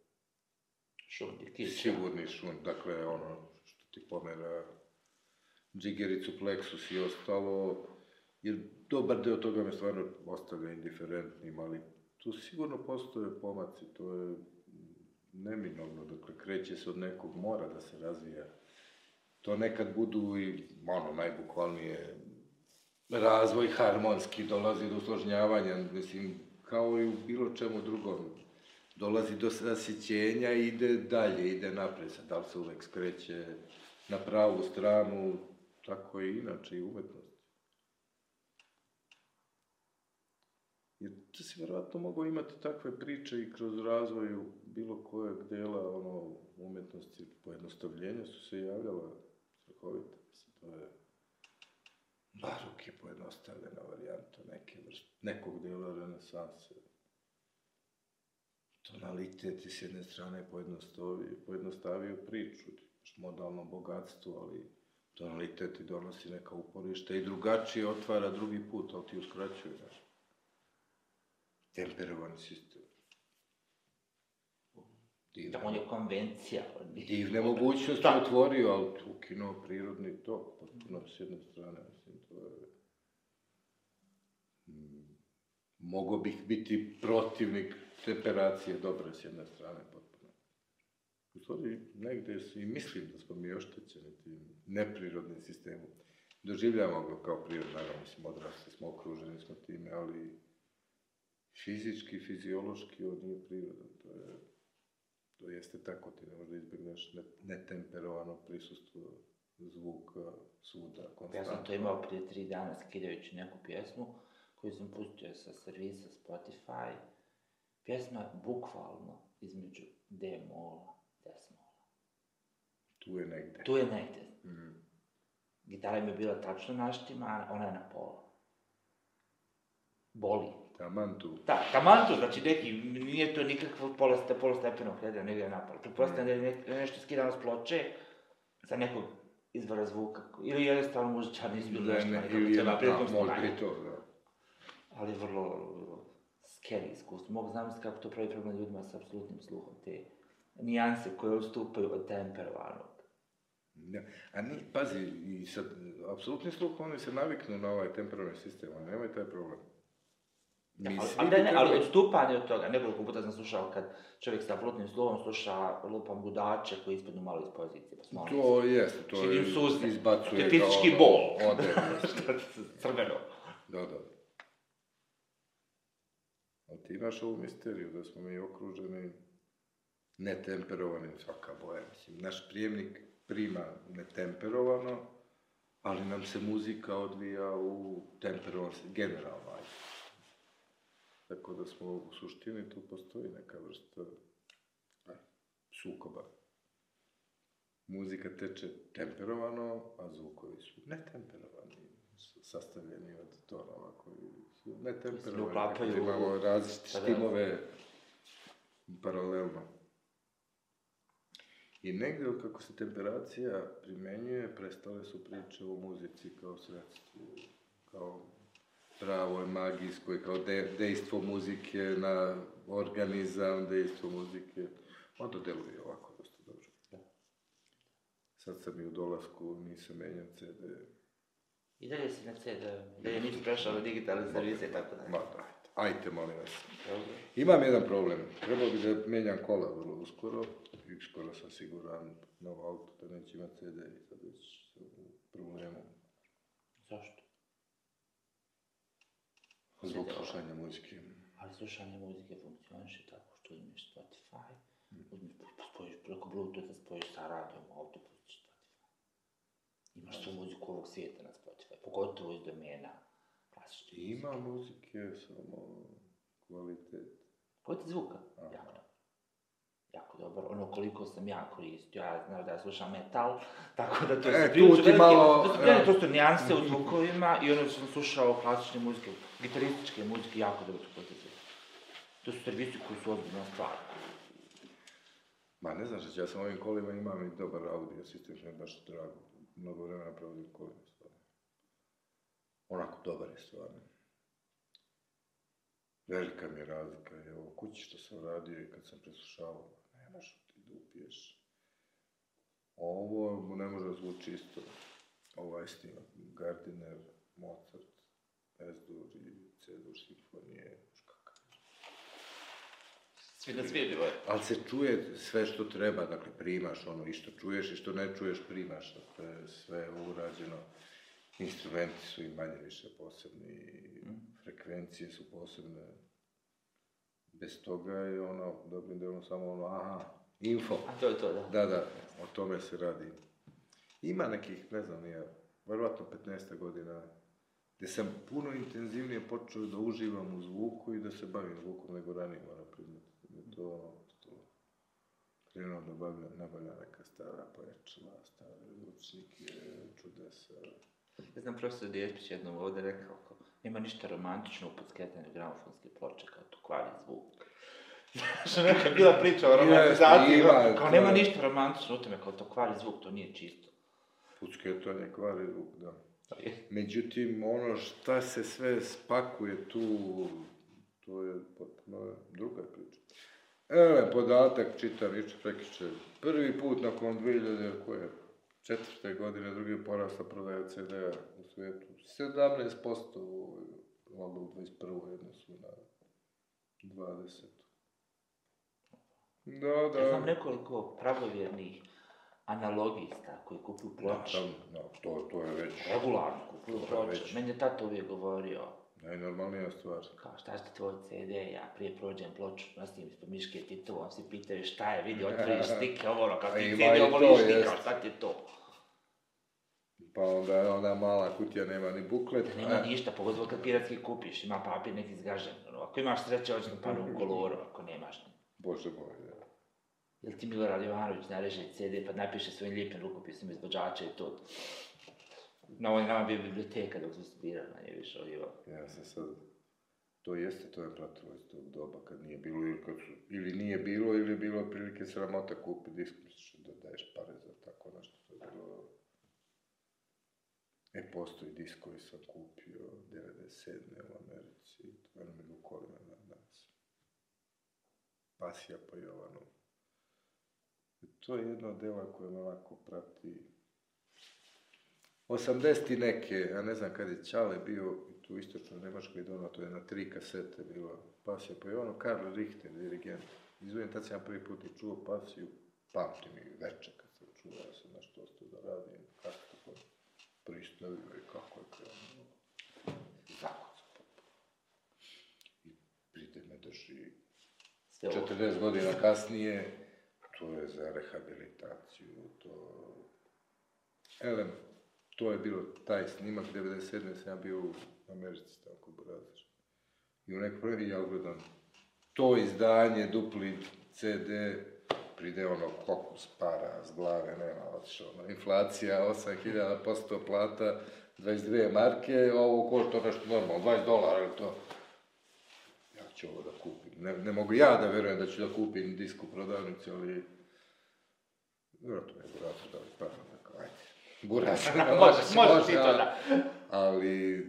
Šundi, kiša. sigurni šund, dakle ono što ti pomera džigericu, pleksus i ostalo, jer dobar deo toga me stvarno ostavlja indiferentnim, ali tu sigurno postoje pomaci, to je neminovno, dakle kreće se od nekog mora da se razvija. To nekad budu i, ono, najbukvalnije razvoj harmonski, dolazi do usložnjavanja, mislim, kao i u bilo čemu drugom. Dolazi do zasićenja i ide dalje, ide napred. Sad, da li se uvek skreće na pravu stranu, tako i inače i umetnost. Tu si verovatno mogao imati takve priče i kroz razvoju bilo kojeg dela ono, umetnosti, pojednostavljenja su se javljala strahovite. Mislim, to je barok je pojednostavljena varijanta neke vrste, nekog dela renesanse. Tonalitet je s jedne strane pojednostavio, pojednostavio priču, modalno bogatstvo, ali tonalitet ti donosi neka uporište i drugačije otvara drugi put, ali ti uskraćuje, znaš. Temperovani sistem. Divne, Da on je konvencija. divne mogućnosti Da. otvorio, ali ukinuo prirodni tok, potpuno s jedne strane, mislim, to je... Mm, Mogao bih biti protivnik temperacije dobre s jedne strane, potpuno. U stvari, negde se i mislim da smo mi oštećeni tim neprirodnim sistemom. Doživljavamo ga kao prirodno, naravno, mislim, odrasli smo, okruženi smo time, ali fizički, fiziološki, on nije prirodan, to je To jeste tako, ti ne možeš da izbjegneš ne- netemperovano prisustvo zvuka, svuda, Ja sam konstantno. to imao prije tri dana skidajući neku pjesmu koju sam pustio sa servisa Spotify. Pjesma je bukvalno između D mola. Tu je negde. Tu je negde. Mm. Gitara mi je bila tačno naštimana, ona je na pola. Boli. Taman tu. Da, taman to, znači neki, nije to nikakvo poloste, polostepenog hleda, nego je napalo. Pretpostavljam da je ne- nešto skidano s ploče sa nekog izvora zvuka, ili jednostavno muzičar nisu bili Ne, nešto, ne, ili je na možda i to, da. Ali vrlo, vrlo scary iskustvo. Mogu zamisliti kako to pravi problem ljudima sa apsolutnim sluhom, te nijanse koje odstupaju od temperovanog. Ja. A ni, pazi, i sad, apsolutni sluh, oni se naviknu na ovaj temperament sistem, oni nemaju taj problem. Da, Mi ali, bi ne, ali odstupanje od toga, nekoliko puta sam slušao kad čovjek sa apsolutnim sluhom sluša lupam gudače koji ispadnu malo iz pozicije, pa To jeste, to je, suze. izbacuje To je fizički bol. Ode, <laughs> crveno. Da, da. Ali ti imaš ovu misteriju da smo mi okruženi netemperovanim svaka boja. Mislim, naš prijemnik prima netemperovano, ali nam se muzika odvija u temperovan, generalno. Tako da smo u suštini tu postoji neka vrsta a, sukoba. Muzika teče temperovano, a zvukovi su netemperovani, sastavljeni od tonova koji su netemperovani. uklapaju da u- Imamo različite Pa da. štimove paralelno. I negde kako se temperacija primenjuje, prestale su priče o muzici kao sredstvu, kao pravoj magijskoj, kao de, dejstvo muzike na organizam, dejstvo muzike. Onda deluje ovako dosta dobro. Sad sam i u dolasku, nisam menjam CD. I dalje si na CD, dalje nisi prešao na digitalne servise i tako dalje. Ma dajte, ajte molim vas. Imam jedan problem. Trebao bi da menjam kola vrlo uskoro. I skoro sam siguran novo auto da neće imati CD i sad već u problemu. Zašto? Zbog slušanja muzike. Ali slušanje muzike funkcioniše tako što uzmeš Spotify, Mm. uzmeš, spojiš preko Bluetootha, spojiš sa radijom, u auto pustiš Spotify. Imaš svu muziku ovog svijeta na Spotify, pogotovo iz domena klasične. Ima muzike, samo kvalitet. Kvalitet zvuka, Aha. jako. Jako dobro, ono koliko sam ja koristio, ja znam da ja slušam metal, <laughs> tako da to E, tu ti malo, to su velike prosto nijanse u zvukovima i ono sam slušao klasične muzike, gitarističke muzike, jako dobro su kvalitet zvuka. To su servisi koji su ozbiljna stvar. Ma ne znam što ja sam ovim kolima imam i dobar audio sistem, što je baš drago. Mnogo vremena provodim kolima, stvarno. Onako dobar je stvarno. Velika mi je razlika, evo, kući što sam radio i kad sam preslušavao, nemaš ti da upiješ. Ovo ne može da zvuči isto. Ovaj snima Gardiner, Mozart, S-dur i C-dur simfonije, kakav Svi na svi nivoje. Ali se čuje sve što treba, dakle primaš ono i što čuješ i što ne čuješ primaš, to je sve urađeno. instrumenti su i manje više posebni, Mm. frekvencije su posebne. Bez toga je ono, dobrim delom samo ono, aha, info. A to je to, da. Da, da, o tome se radi. Ima nekih, ne znam, nije, verovatno 15 godina, gdje sam puno intenzivnije počeo da uživam u zvuku i da se bavim zvukom nego ranije, moram priznati. Da to ono, što krenuo da bavlja, nabavlja neka stara pojačala, stare zvučnike, čudesa. Ja znam profesor Djespić jednom ovdje rekao, kao, nema ništa romantično u podskretanju gramofonske ploče, kao to kvari zvuk. <laughs> Što neka je bila priča o romantizaciji, ima, kao, nema je- ništa romantično u tome, kao to kvari zvuk, to nije čisto. Pucketanje kvari zvuk, da. Je- Međutim, ono šta se sve spakuje tu, to je potpuno druga priča. Evo, podatak, čitam iče prekiče. Prvi put nakon 2000, koje, četvrte godine, drugi porasta prodaja CD-a u svijetu. 17% u ovoj, valjda u 21. odnosu na 20. Da, da. Ja znam nekoliko pravovjernih analogista koji kupuju ploče. da, da, to, to je već Regularno kupuju ploče. već- Meni je tato uvijek govorio, najnormalnija stvar. kao šta ste tvoj CD, ja prije prođem ploču, nosim ispod miške titulom, svi pitaju šta je, vidi, otvoriš <laughs> stike, ovo kao ti CD, ovo kao šta ti je to? Pa onda ona mala kutija nema ni buklet. Nema a- ništa, pogotovo kad piratski kupiš, ima papir neki zgažen. Ako imaš sreće, hoće na panu u koloru, ako nemaš. Bože moj, da. Jel ti Milorad Jovanović nareže CD pa napiše svojim lijepim rukopisom izvođača i to. Na ovoj nama bio biblioteka dok su studirali, manje više ovdje. Ja sam sad... To jeste, to je pratilo iz tog doba kad nije bilo ili kad su... Ili nije bilo ili je bilo prilike sramota kupi disk, misliš da daješ pare za tako nešto. To je bilo... E, postoji disk koji sam kupio 97. u Americi. To je mi Vukolina na danas. Pasija po Jovanu. I to je jedno dela koje me onako prati 80 i neke, ja ne znam kad je Čale bio tu u istočnoj Njemačkoj dono, to je na tri kasete bilo pasija po Jovanu, Karl Richter, dirigent. Izvijem, tad sam ja prvi put i čuo pasiju, pamtim i veče kad sam čuo, ja sam nešto ostao da radim, pristavio i kako je krenuo. Potpuno. I pride me drži Sve ovo. 40 godina kasnije, to je za rehabilitaciju, to... Elem, to je bilo taj snimak, 97. sam ja bio u Americi, tako Brazir. I u nekoj prvi ja gledam to izdanje, dupli CD, pride ono kokus para s glave, nema otišao, ono, inflacija, 8000% plata, 22 marke, ovo košta nešto normalno, 20 dolara, ili to ja ću ovo da kupim. Ne, ne mogu ja da verujem da ću da kupim disk u prodavnici, ali... Vjerojatno me je Burazer dali para, dakle, ajde. Burazer, <laughs> <laughs> Može, može ti to, da. Ali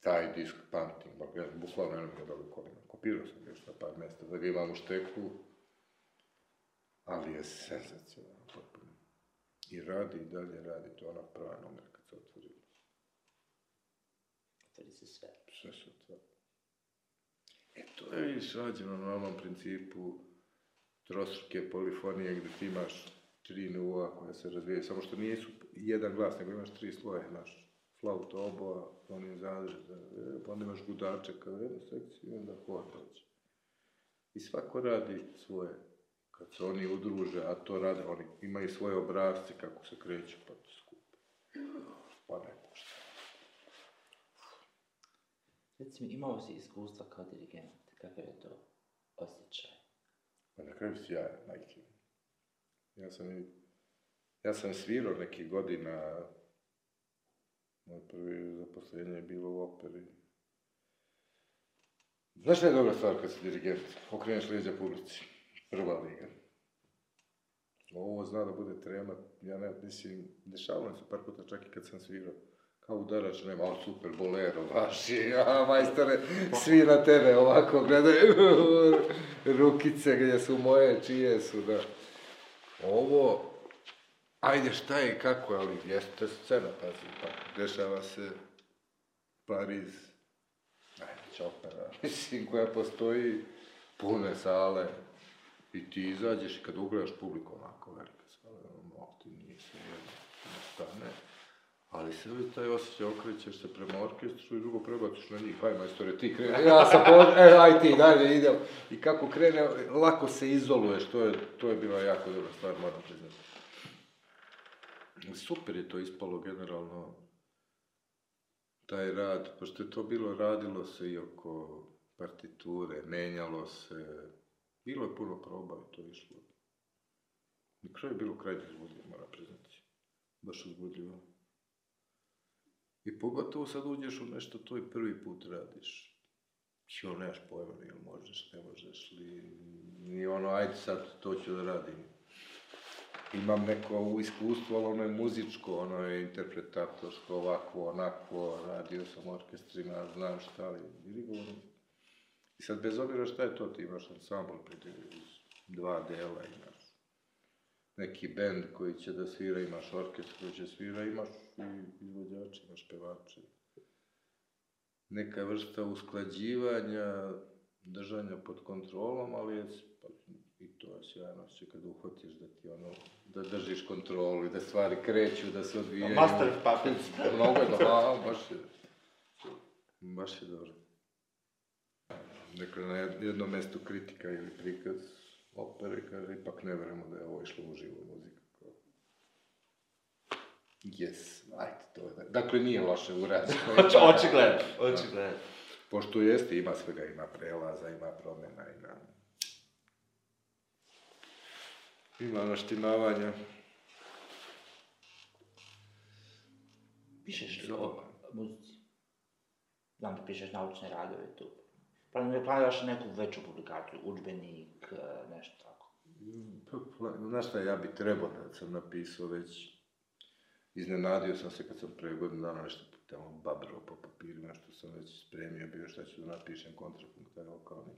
taj disk pamtim, bukvalno jednom ga dali kolima. Kopirao sam ga još na par mjesta da ga imam u šteku, ali je senzacionalno potpuno. I radi i dalje radi, to ona prva numer kad se otvori. Otvori se sve. Sve se otvori. E to je izrađeno na onom principu trostruke polifonije gdje ti imaš tri nivoa koja se razvijaju, samo što nisu jedan glas, nego imaš tri sloja, imaš flauta, oboa, oni zadrže, pa onda imaš gudače kao jednu sekciju i onda hor dođe. I svako radi svoje, kad se oni udruže, a to rade, oni imaju svoje obrazce kako se kreću, pa to skupe. Pa ne pušta. Recimo, imao si iskustva kao dirigent, kakav je to osjećaj? Pa na kraju sjajan, majke. mi. Ja sam i, ja sam svirao nekih godina, moje prvi zaposlenje je bilo u operi. Znaš šta je dobra stvar kad si dirigent? Okreneš leđa publici. Prva liga. Ovo zna da bude trema, ja ne, mislim, dešavalo se par puta čak i kad sam svirao. Kao udarač, nema, ali super, bolero, vaši, a majstore, svi na tebe ovako gledaju, <laughs> rukice gdje su moje, čije su, da. Ovo, ajde šta je i kako, ali jeste scena, pazi, pa dešava se Pariz, najveća opera, <laughs> mislim, koja postoji, pune sale, i ti izađeš i kad ugledaš publiku onako velike sale, ono, ti nije sve jedno, ne stane, Ali se uvijek taj osjećaj okrećeš se prema orkestru i drugo prebaciš na njih. Aj majstore, ti krene, ja sam po... E, aj ti, dalje idem. I kako krene, lako se izoluješ, to je, to je bila jako dobra stvar, moram priznati. Super je to ispalo generalno, taj rad, pošto je to bilo, radilo se i oko partiture, menjalo se, bilo je puno proba i to je išlo. Na kraju je bilo krajnje uzbudljivo, moram priznati. Baš uzbudljivo. I pogotovo sad uđeš u nešto, to i prvi put radiš. Jo, nemaš pojma, ili možeš, ne možeš, li, ni ono, ajde sad, to ću da radim. Imam neko iskustvo, ali ono je muzičko, ono je interpretatorsko, ovako, onako, radio sam orkestrima, znam šta, ali dirigovano. I sad, bez obzira šta je to, ti imaš ansambl, dva dela, imaš neki bend koji će da svira, imaš orkestr koji će svira, imaš i izvođače, imaš pevače. Neka vrsta usklađivanja, držanja pod kontrolom, ali je, pa, i to je sjajno će kad uhvatiš da ti ono, da držiš kontrolu i da stvari kreću, da se odvijaju. Master of Puppets. Mnogo je dobro, a, baš je, baš je dobro. Dakle, na jednom mestu kritika ili prikaz opere, kaže, ipak ne verujemo da je ovo išlo u živu muziku. Yes, ajde, to je. Dakle, nije loše urađeno. <laughs> očigledno, očigledno. Pošto jeste, ima svega, ima prelaza, ima promjena, ima... Ima naštimavanja. Pišeš o muzici? Znam da pišeš naučne radove tu. Planiraš neku veću publikaciju, udžbenik, nešto tako? Pa, znaš šta, ja bi trebao da sam napisao već, iznenadio sam se kad sam pre godinu dana nešto tamo babrao po papirima, što sam već spremio bio šta ću da napišem kontrapunkt, taj lokalni.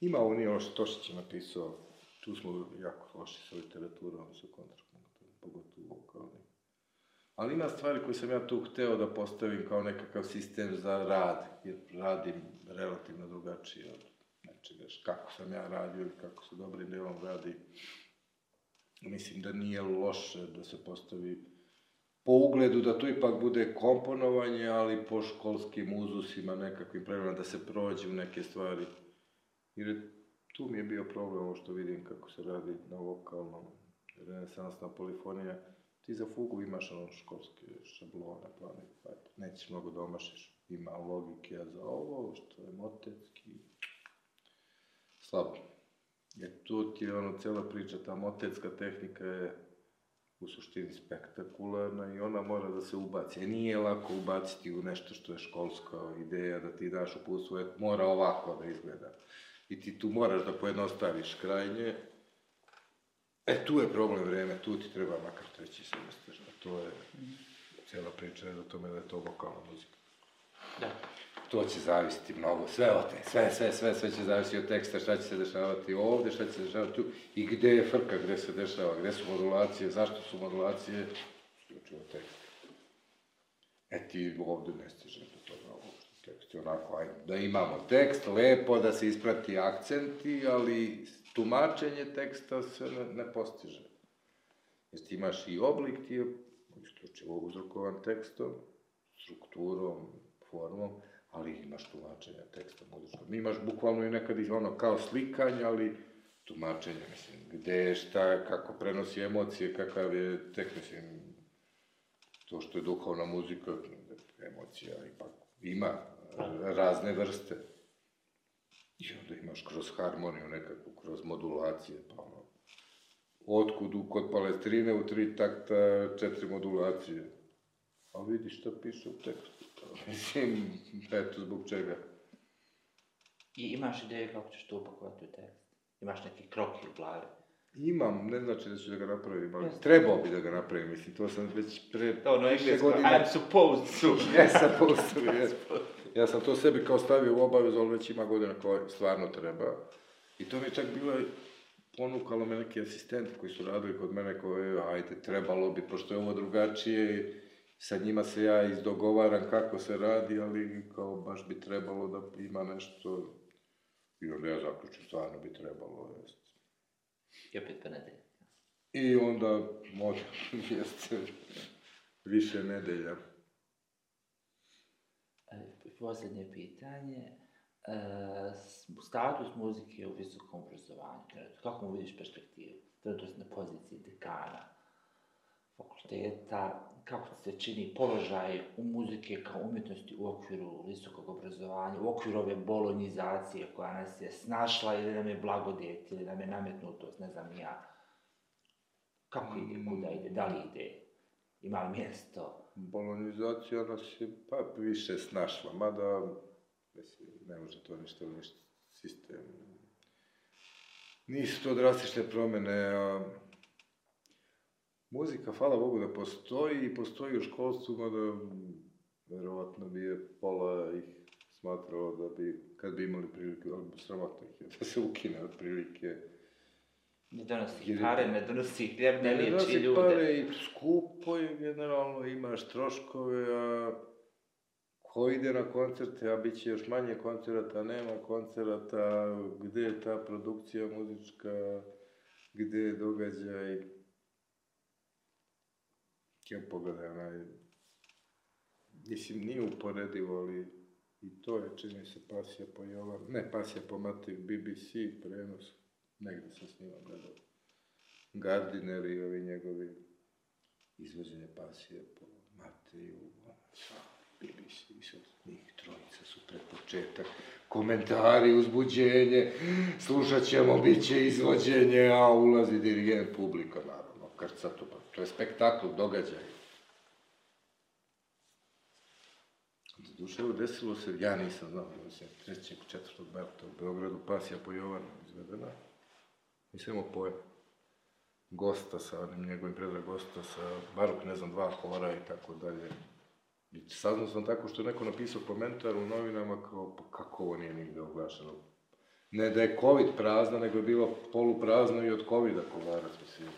Ima ovo nije ono što Tošić je napisao, tu smo jako loši sa literaturom, sa kontrapunktom, pogotovo lokalni. Ali ima stvari koje sam ja tu hteo da postavim kao nekakav sistem za rad, jer radim relativno drugačije od nečega, kako sam ja radio ili kako se dobrim delom radi. Mislim da nije loše da se postavi po ugledu da to ipak bude komponovanje, ali po školskim uzusima, nekakvim pravilima, da se prođe u neke stvari. Jer tu mi je bio problem ovo što vidim kako se radi na vokalnom, renesansna polifonija, ti za fugu imaš ono školske šablone, plane, pa nećeš mnogo. Da Ima logike, a za ovo, što je motetski, slabo. Jer tu ti je ono cela priča, ta motetska tehnika je u suštini spektakularna i ona mora da se ubaci. E nije lako ubaciti u nešto što je školska ideja, da ti daš uputstvo, mora ovako da izgleda. I ti tu moraš da pojednostaviš krajnje, E, tu je problem vreme, tu ti treba makar treći semestar. To je, cijela priča je do tome da je to vokalna muzika. Da. To će zavisiti mnogo, sve od te, sve, sve, sve, sve će zavisiti od teksta, šta će se dešavati ovde, šta će se dešavati tu, i gde je frka, gde se dešava, gde su modulacije, zašto su modulacije, isključivo tekst. E ti ovde ne stižeš do toga uopšte, tekst je onako, ajde, da imamo tekst, lepo, da se isprati akcenti, ali tumačenje teksta se ne, ne postiže. Jer ti imaš i oblik, ti je isključivo uzrokovan tekstom, strukturom, formom, ali imaš tumačenje teksta muzičkog. Imaš bukvalno i nekad ono kao slikanje, ali tumačenje, mislim, gde, šta, kako prenosi emocije, kakav je tekst, mislim, to što je duhovna muzika, emocija ipak ima razne vrste. I onda imaš kroz harmoniju nekakvu, kroz modulacije, pa ono, otkud kod palestrine u tri takta četiri modulacije. A vidi šta piše u tekstu. Mislim, eto zbog čega. I imaš ideje kako ćeš to upakovati u tekst? Imaš neki kroki u glavi? Imam, ne znači da ću da ga napravim, ali yes. trebao bi da ga napravim, mislim, to sam već pre... To ono englesko, I'm supposed to. <laughs> yes, supposed to, <laughs> yes. Ja sam to sebi kao stavio u obavezu, ali već ima godina koja stvarno treba. I to mi je čak bilo ponukalo me neki asistenti koji su radili kod mene koje, ajde, trebalo bi, pošto je ovo drugačije, sa njima se ja izdogovaram kako se radi, ali kao baš bi trebalo da ima nešto, i onda ja zaključim, stvarno bi trebalo, jest. I opet pa nedelja. I onda, možda, <laughs> jeste, više nedelja. posljednje pitanje. E, status muzike u visokom obrazovanju, kako mu vidiš perspektivu? Trenutno na poziciji dekana fakulteta, kako se čini položaj u muzike kao umjetnosti u okviru visokog obrazovanja, u okviru ove bolonjizacije koja nas je snašla ili nam je blagodet ili nam je nametnutost, ne znam ja. Kako ide, kuda ide, da li ide, ima li mjesto? Bolonizacija nas je pa više snašla, mada mislim, ne može to ništa uništiti sistem. Nisu to drastične promjene, a muzika, hvala Bogu da postoji i postoji u školstvu, mada verovatno bi je pola ih smatralo da bi, kad bi imali prilike, ali sramotno ih je da se ukine otprilike. Ne donosi Jer- pare, ne donosi hljeb, ne liječi donosi ljude. pare i skupo je generalno, imaš troškove, a ko ide na koncerte, a bit će još manje koncerata, nema koncerata, gdje je ta produkcija muzička, gdje je događaj. Ja pogledaj, onaj, mislim, nije uporedivo, ali i to je, čini se, pasija po Jovan, ne pasija po Matiju, BBC prenos, negdje sam s njima gledao. Gardiner i ovi njegovi izvođenje pasije po Mateju, BBC, i sad njih trojica su pred početak, komentari, uzbuđenje, slušat ćemo, bit će izvođenje, a ulazi dirigent, publika, naravno, krca to, pa to je spektakl, događaj. Doduše, evo, desilo se, ja nisam znao, mislim, trećeg, četvrtog marta u Beogradu, pasija po Jovanu izvedena. Nisam imao pojma. Gosta sa onim njegovim predrag gosta sa baruk, ne znam, dva hora i tako dalje. I saznao sam tako što je neko napisao komentar u novinama kao, pa kako ovo nije nigde oglašeno. Ne da je COVID prazna, nego je bilo poluprazno i od COVID-a kovarac, mislim.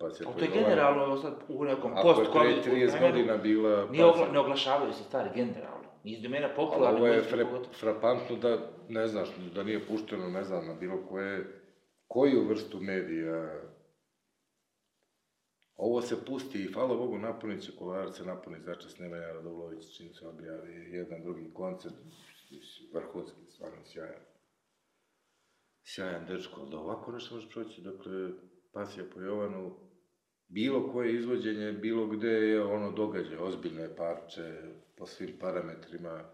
Pa se Ali to je generalno sad u nekom post Ako je pre 30 godina bila... Nije ogla, ne oglašavaju se stvari generalno. Iz domena Ali popularne ovo je fre, frapantno da, ne znaš, da nije pušteno, ne znam, na bilo koje, koju vrstu medija. Ovo se pusti i, hvala Bogu, napunit će kolarac, se napuni začas Nemanja Radovlović, čim se objavi jedan drugi koncert, vrhunski, stvarno sjajan. Sjajan dečko, ali da ovako nešto može proći, dakle, pasija po Jovanu, bilo koje izvođenje, bilo gde je ono događaj, ozbiljno je parče, po svim parametrima,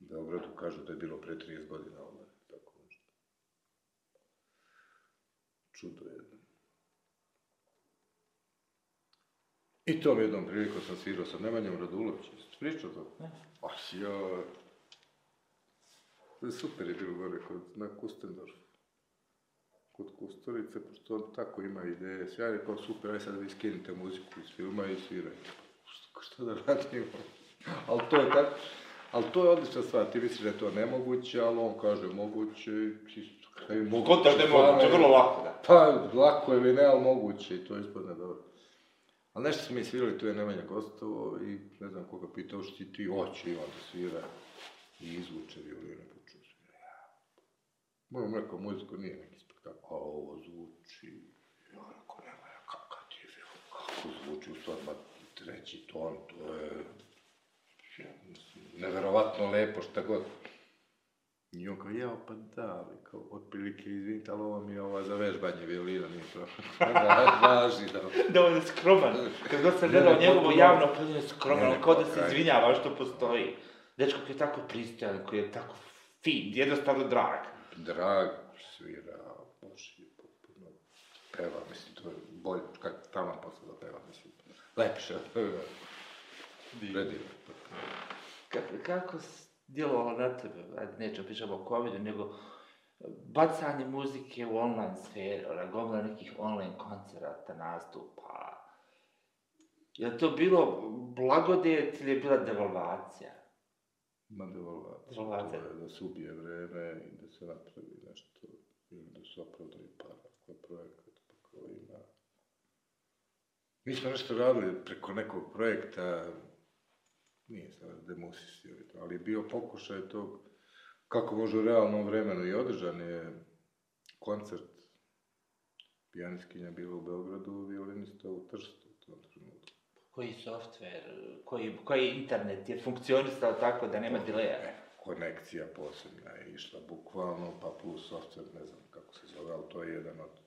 u Beogradu kažu da je bilo pre 30 godina ovo, tako nešto. Čudo jedno. I tom jednom prilikom sam svirao sa Nemanjom Radulovićem, pričao to? Ne. Ah, joj. To je super je bilo gore kod, na Kustendorfu. Kusturice, pošto on tako ima ideje, sve, ja rekao super, aj sad vi skinite muziku iz filma i svirajte. Što, što da radimo? ali to je tako, ali to je odlična stvar, ti misliš da je to nemoguće, ali on kaže moguće, kaj je moguće. Kontaš da je moguće, vrlo lako, da. Pa, lako ili ne, ali moguće i to ispadne dobro. Ali nešto smo mi svirali, tu je Nemanja gostovo i ne znam koga pitao što ti ti hoće i onda svira i izvuče violinu počeo svira. Ja. Moram rekao, muziku nije neki spektakl, a ovo zvuči. Ja rekao, Nemanja, kakav ti je film, kako zvuči u stvari, treći ton, to je ja, mislim, neverovatno lepo, šta god. I on kao, jao, pa da, ali kao, otprilike, izvinite, ali ovo mi je ova za vežbanje violina, nije to. <laughs> da, važi, da. Da on je skroman. Kad god sam gledao njegovo javno opredjelje skroman, Ne, ne, kao da pa se izvinjava što postoji. Dečko koji je tako pristojan, koji je tako fin, jednostavno drag. Drag, svira, peva, mislim, to je bolje, kak tamo posle da peva, mislim, lepše, predivno. Kako, kako djelovalo na tebe, ajde nećemo pričati o covidu, nego bacanje muzike u online sferu, ona gomila nekih online koncerata, nastupa. Je to bilo blagodet ili je bila devalvacija? Ma devalvacija, Devalvacija. to je da se ubije vreme i da se napravi nešto, ili da se opravdaju para, ako je projekat, pa kao ima. Mi smo nešto radili preko nekog projekta, nije sad demusisio, ali je bio pokušaj tog, kako može u realnom vremenu i održan je koncert pijanistkinja bila u Beogradu, violinista u Trstu u tom trenutku. koji softver, koji, koji internet je funkcionisao tako da nema dileja. E, konekcija posebna je išla bukvalno, pa plus softver, ne znam kako se zove, ali to je jedan od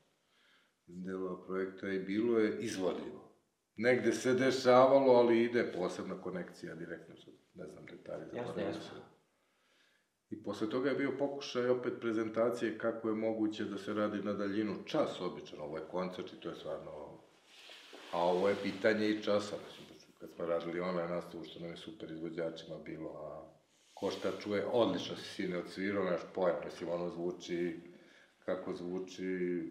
delova projekta i bilo je izvodljivo. Negde se dešavalo, ali ide posebna konekcija direktno, ne znam detalje. Jasno, jasno. I posle toga je bio pokušaj opet prezentacije kako je moguće da se radi na daljinu čas obično, ovo je koncert i to je stvarno... A ovo je pitanje i časa, mislim, kad smo radili online nastavu, što nam je super izvođačima bilo, a ko šta čuje, odlično si sine odsvirao, naš pojem, mislim, ono zvuči, kako zvuči,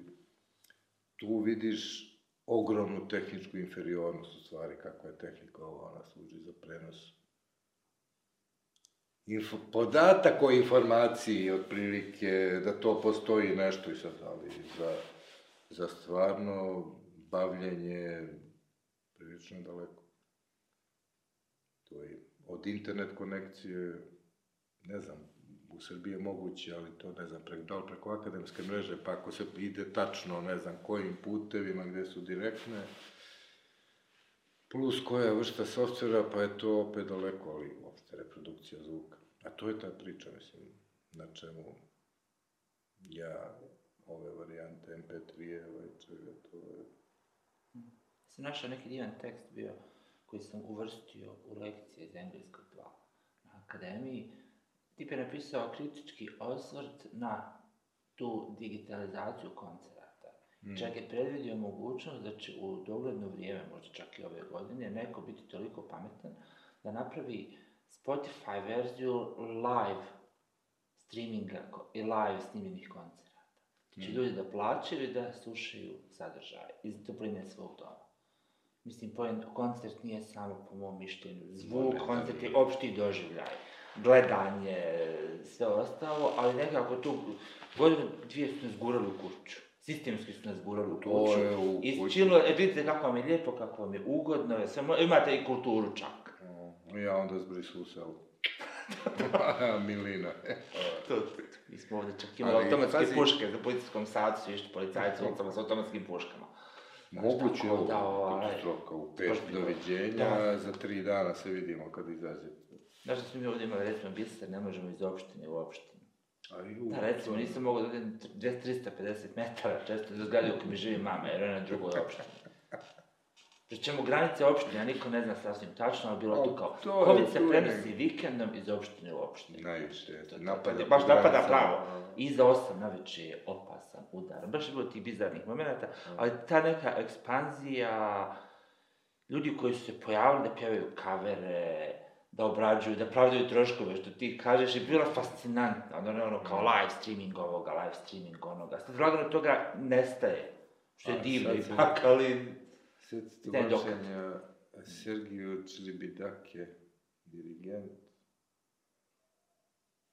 tu vidiš ogromnu tehničku inferiornost u stvari, kako je tehnika ova, ona služi za prenos info, podatak o informaciji, otprilike, da to postoji nešto i sad, ali za, za stvarno bavljenje prilično daleko. To je od internet konekcije, ne znam, u Srbiji je moguće, ali to ne znam, preko, da li preko akademske mreže, pa ako se ide tačno, ne znam, kojim putevima, gde su direktne, plus koja vrsta softvera, pa je to opet daleko, ali uopšte reprodukcija zvuka. A to je ta priča, mislim, na čemu ja ove varijante MP3, ovaj čega, to je... Sam našao neki divan tekst bio koji sam uvrstio u lekcije iz engleskog 2 na akademiji. Tip je napisao kritički osvrt na tu digitalizaciju koncerata. Mm. Čak je predvidio mogućnost da će u dogledno vrijeme, možda čak i ove godine, neko biti toliko pametan da napravi Spotify verziju live streaminga i live snimljenih koncerata. Znači mm. ljudi da plaćaju i da slušaju sadržaj iz topline svog doma. Mislim, koncert nije samo po mom mišljenju. Zvuk, koncert je opšti doživljaj, gledanje, sve ostalo, ali nekako tu godinu, dvije su nas gurali u kuću. Sistemski su nas gurali u kuću. Je u. I čilo, e, vidite kako vam je lijepo, kako vam je ugodno, sve, imate i kulturu čak. Ja onda zbrisu u selu. <laughs> Milina. to, mi smo ovde čak imali automatske pazi... puške za policijskom satu, su išli policajci ulicama sa automatskim puškama. Moguće je ovo da, ovaj, katastrofa u pet doviđenja, da. za tri dana se vidimo kad izađe. Znaš da smo mi ovdje imali, recimo, biser, ne možemo iz opštine u opštinu. Da, recimo, nisam mogao da odem 200-350 metara, često do zgrade u kojoj mi živi mama, jer ona je na drugoj opštini. Pri čemu granice opštine, nikom ne zna sasvim tačno, ali bilo to kao, to COVID se prenosi vikendom iz opštine u opštinu. Najviše, napada. Baš napada pravo. Iza osam na večer je opasan udar. Baš je bilo tih bizarnih momenta, ali ta neka ekspanzija, ljudi koji su se pojavili da pjevaju kavere, da obrađuju, da pravdaju troškove, što ti kažeš, je bila fascinantna. Ono, ono, kao live streaming ovoga, live streaming onoga. Sad, lagano toga nestaje. Što je divno ipak, <laughs> ali Set tumačenja Sergiju Čribidake, dirigent,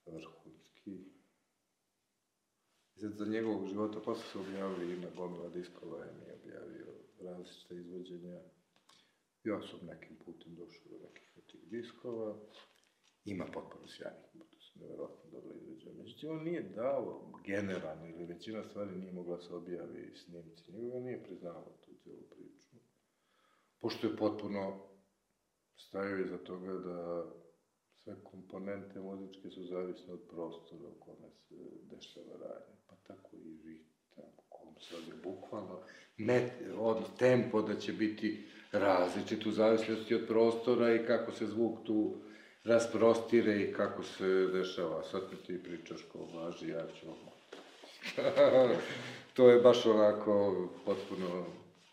vrhunski. Sad za njegovog života posle su objavili ime gomila diskova, je mi objavio različite izvođenja. Ja sam nekim putem došao do nekih tih diskova. Ima potpuno sjajnih, to su nevjerojatno dobro izvođenja. Međutim, on nije dao generalno, ili većina stvari nije mogla se objavi snimci. Njegovo nije priznavao tu cijelu priču pošto je potpuno stajao iza toga da sve komponente muzičke su zavisne od prostora u kome se dešava radnje. Pa tako i ritam, kom se ovdje bukvalno, met, od tempo da će biti različit u zavisnosti od prostora i kako se zvuk tu rasprostire i kako se dešava. Sad mi ti pričaš ko važi, ja ću <laughs> to je baš onako potpuno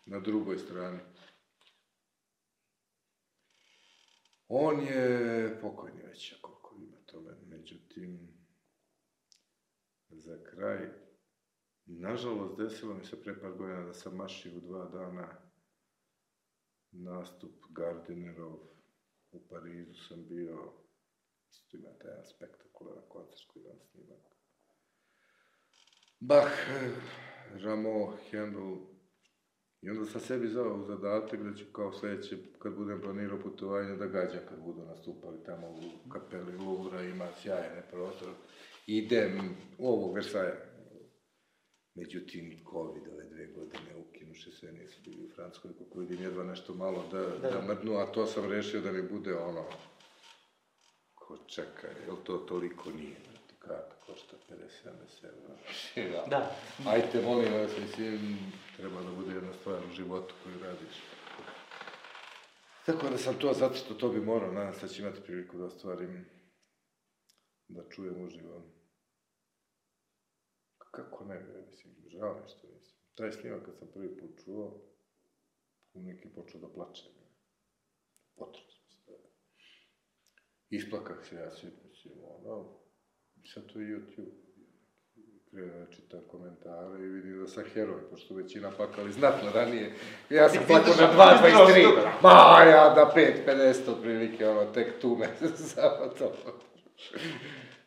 na drugoj strani. On je pokojni već, koliko ima toga. Međutim, za kraj, nažalost, desilo mi se pre par godina da sam mašio dva dana nastup Gardinerov u Parizu sam bio, isto ima taj jedan spektakularan koncert koji dan snimak. Bach, Rameau, Handel, I onda sam sebi zao u zadatak da ću kao sledeće, kad budem planirao putovanje, da gađam kad budu nastupali tamo u kapeli Louvra, ima sjajne prostor. Idem u ovog Versaja. Međutim, COVID ove dve godine ukinuše sve, nisu bili u Francuskoj, kako vidim, jedva nešto malo da, da. Da. mrdnu, a to sam rešio da mi bude ono, ko čeka, jel to toliko nije, brate, karta košta 50-70 evra. Ja. <laughs> Da. Ajte, molim vas, mislim, treba da bude jedna stvar u životu koju radiš. Tako da sam to zacrto, to bi morao, nadam se da ću imati priliku da ostvarim, da čujem uživo. Kako ne, bre, mislim, žao mi što nisam. Taj snimak kad sam prvi put čuo, neki počeo da plače. Potrebno se. Isplakah se ja svi, mislim, ono, sad to je YouTube. Krenuo da čitam komentare i vidim da sam heroj, pošto većina plakali znatno ranije. Ja sam plakao na 2.23, ma ja da 5.50 otprilike, ono, tek tu me <laughs> samo to.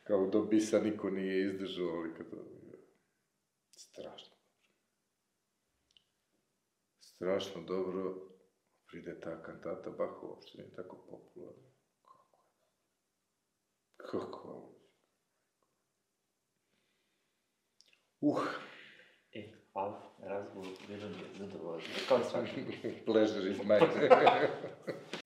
Kao do bisa niko nije izdržao, ali kad Strašno. Strašno dobro pride ta kantata, Bach uopšte nije tako popularna. Kako? Kako? Uh, E, na razgovor, bilo mi je zadovoljno. Kao svaki. <laughs> pleasure is mine. <laughs>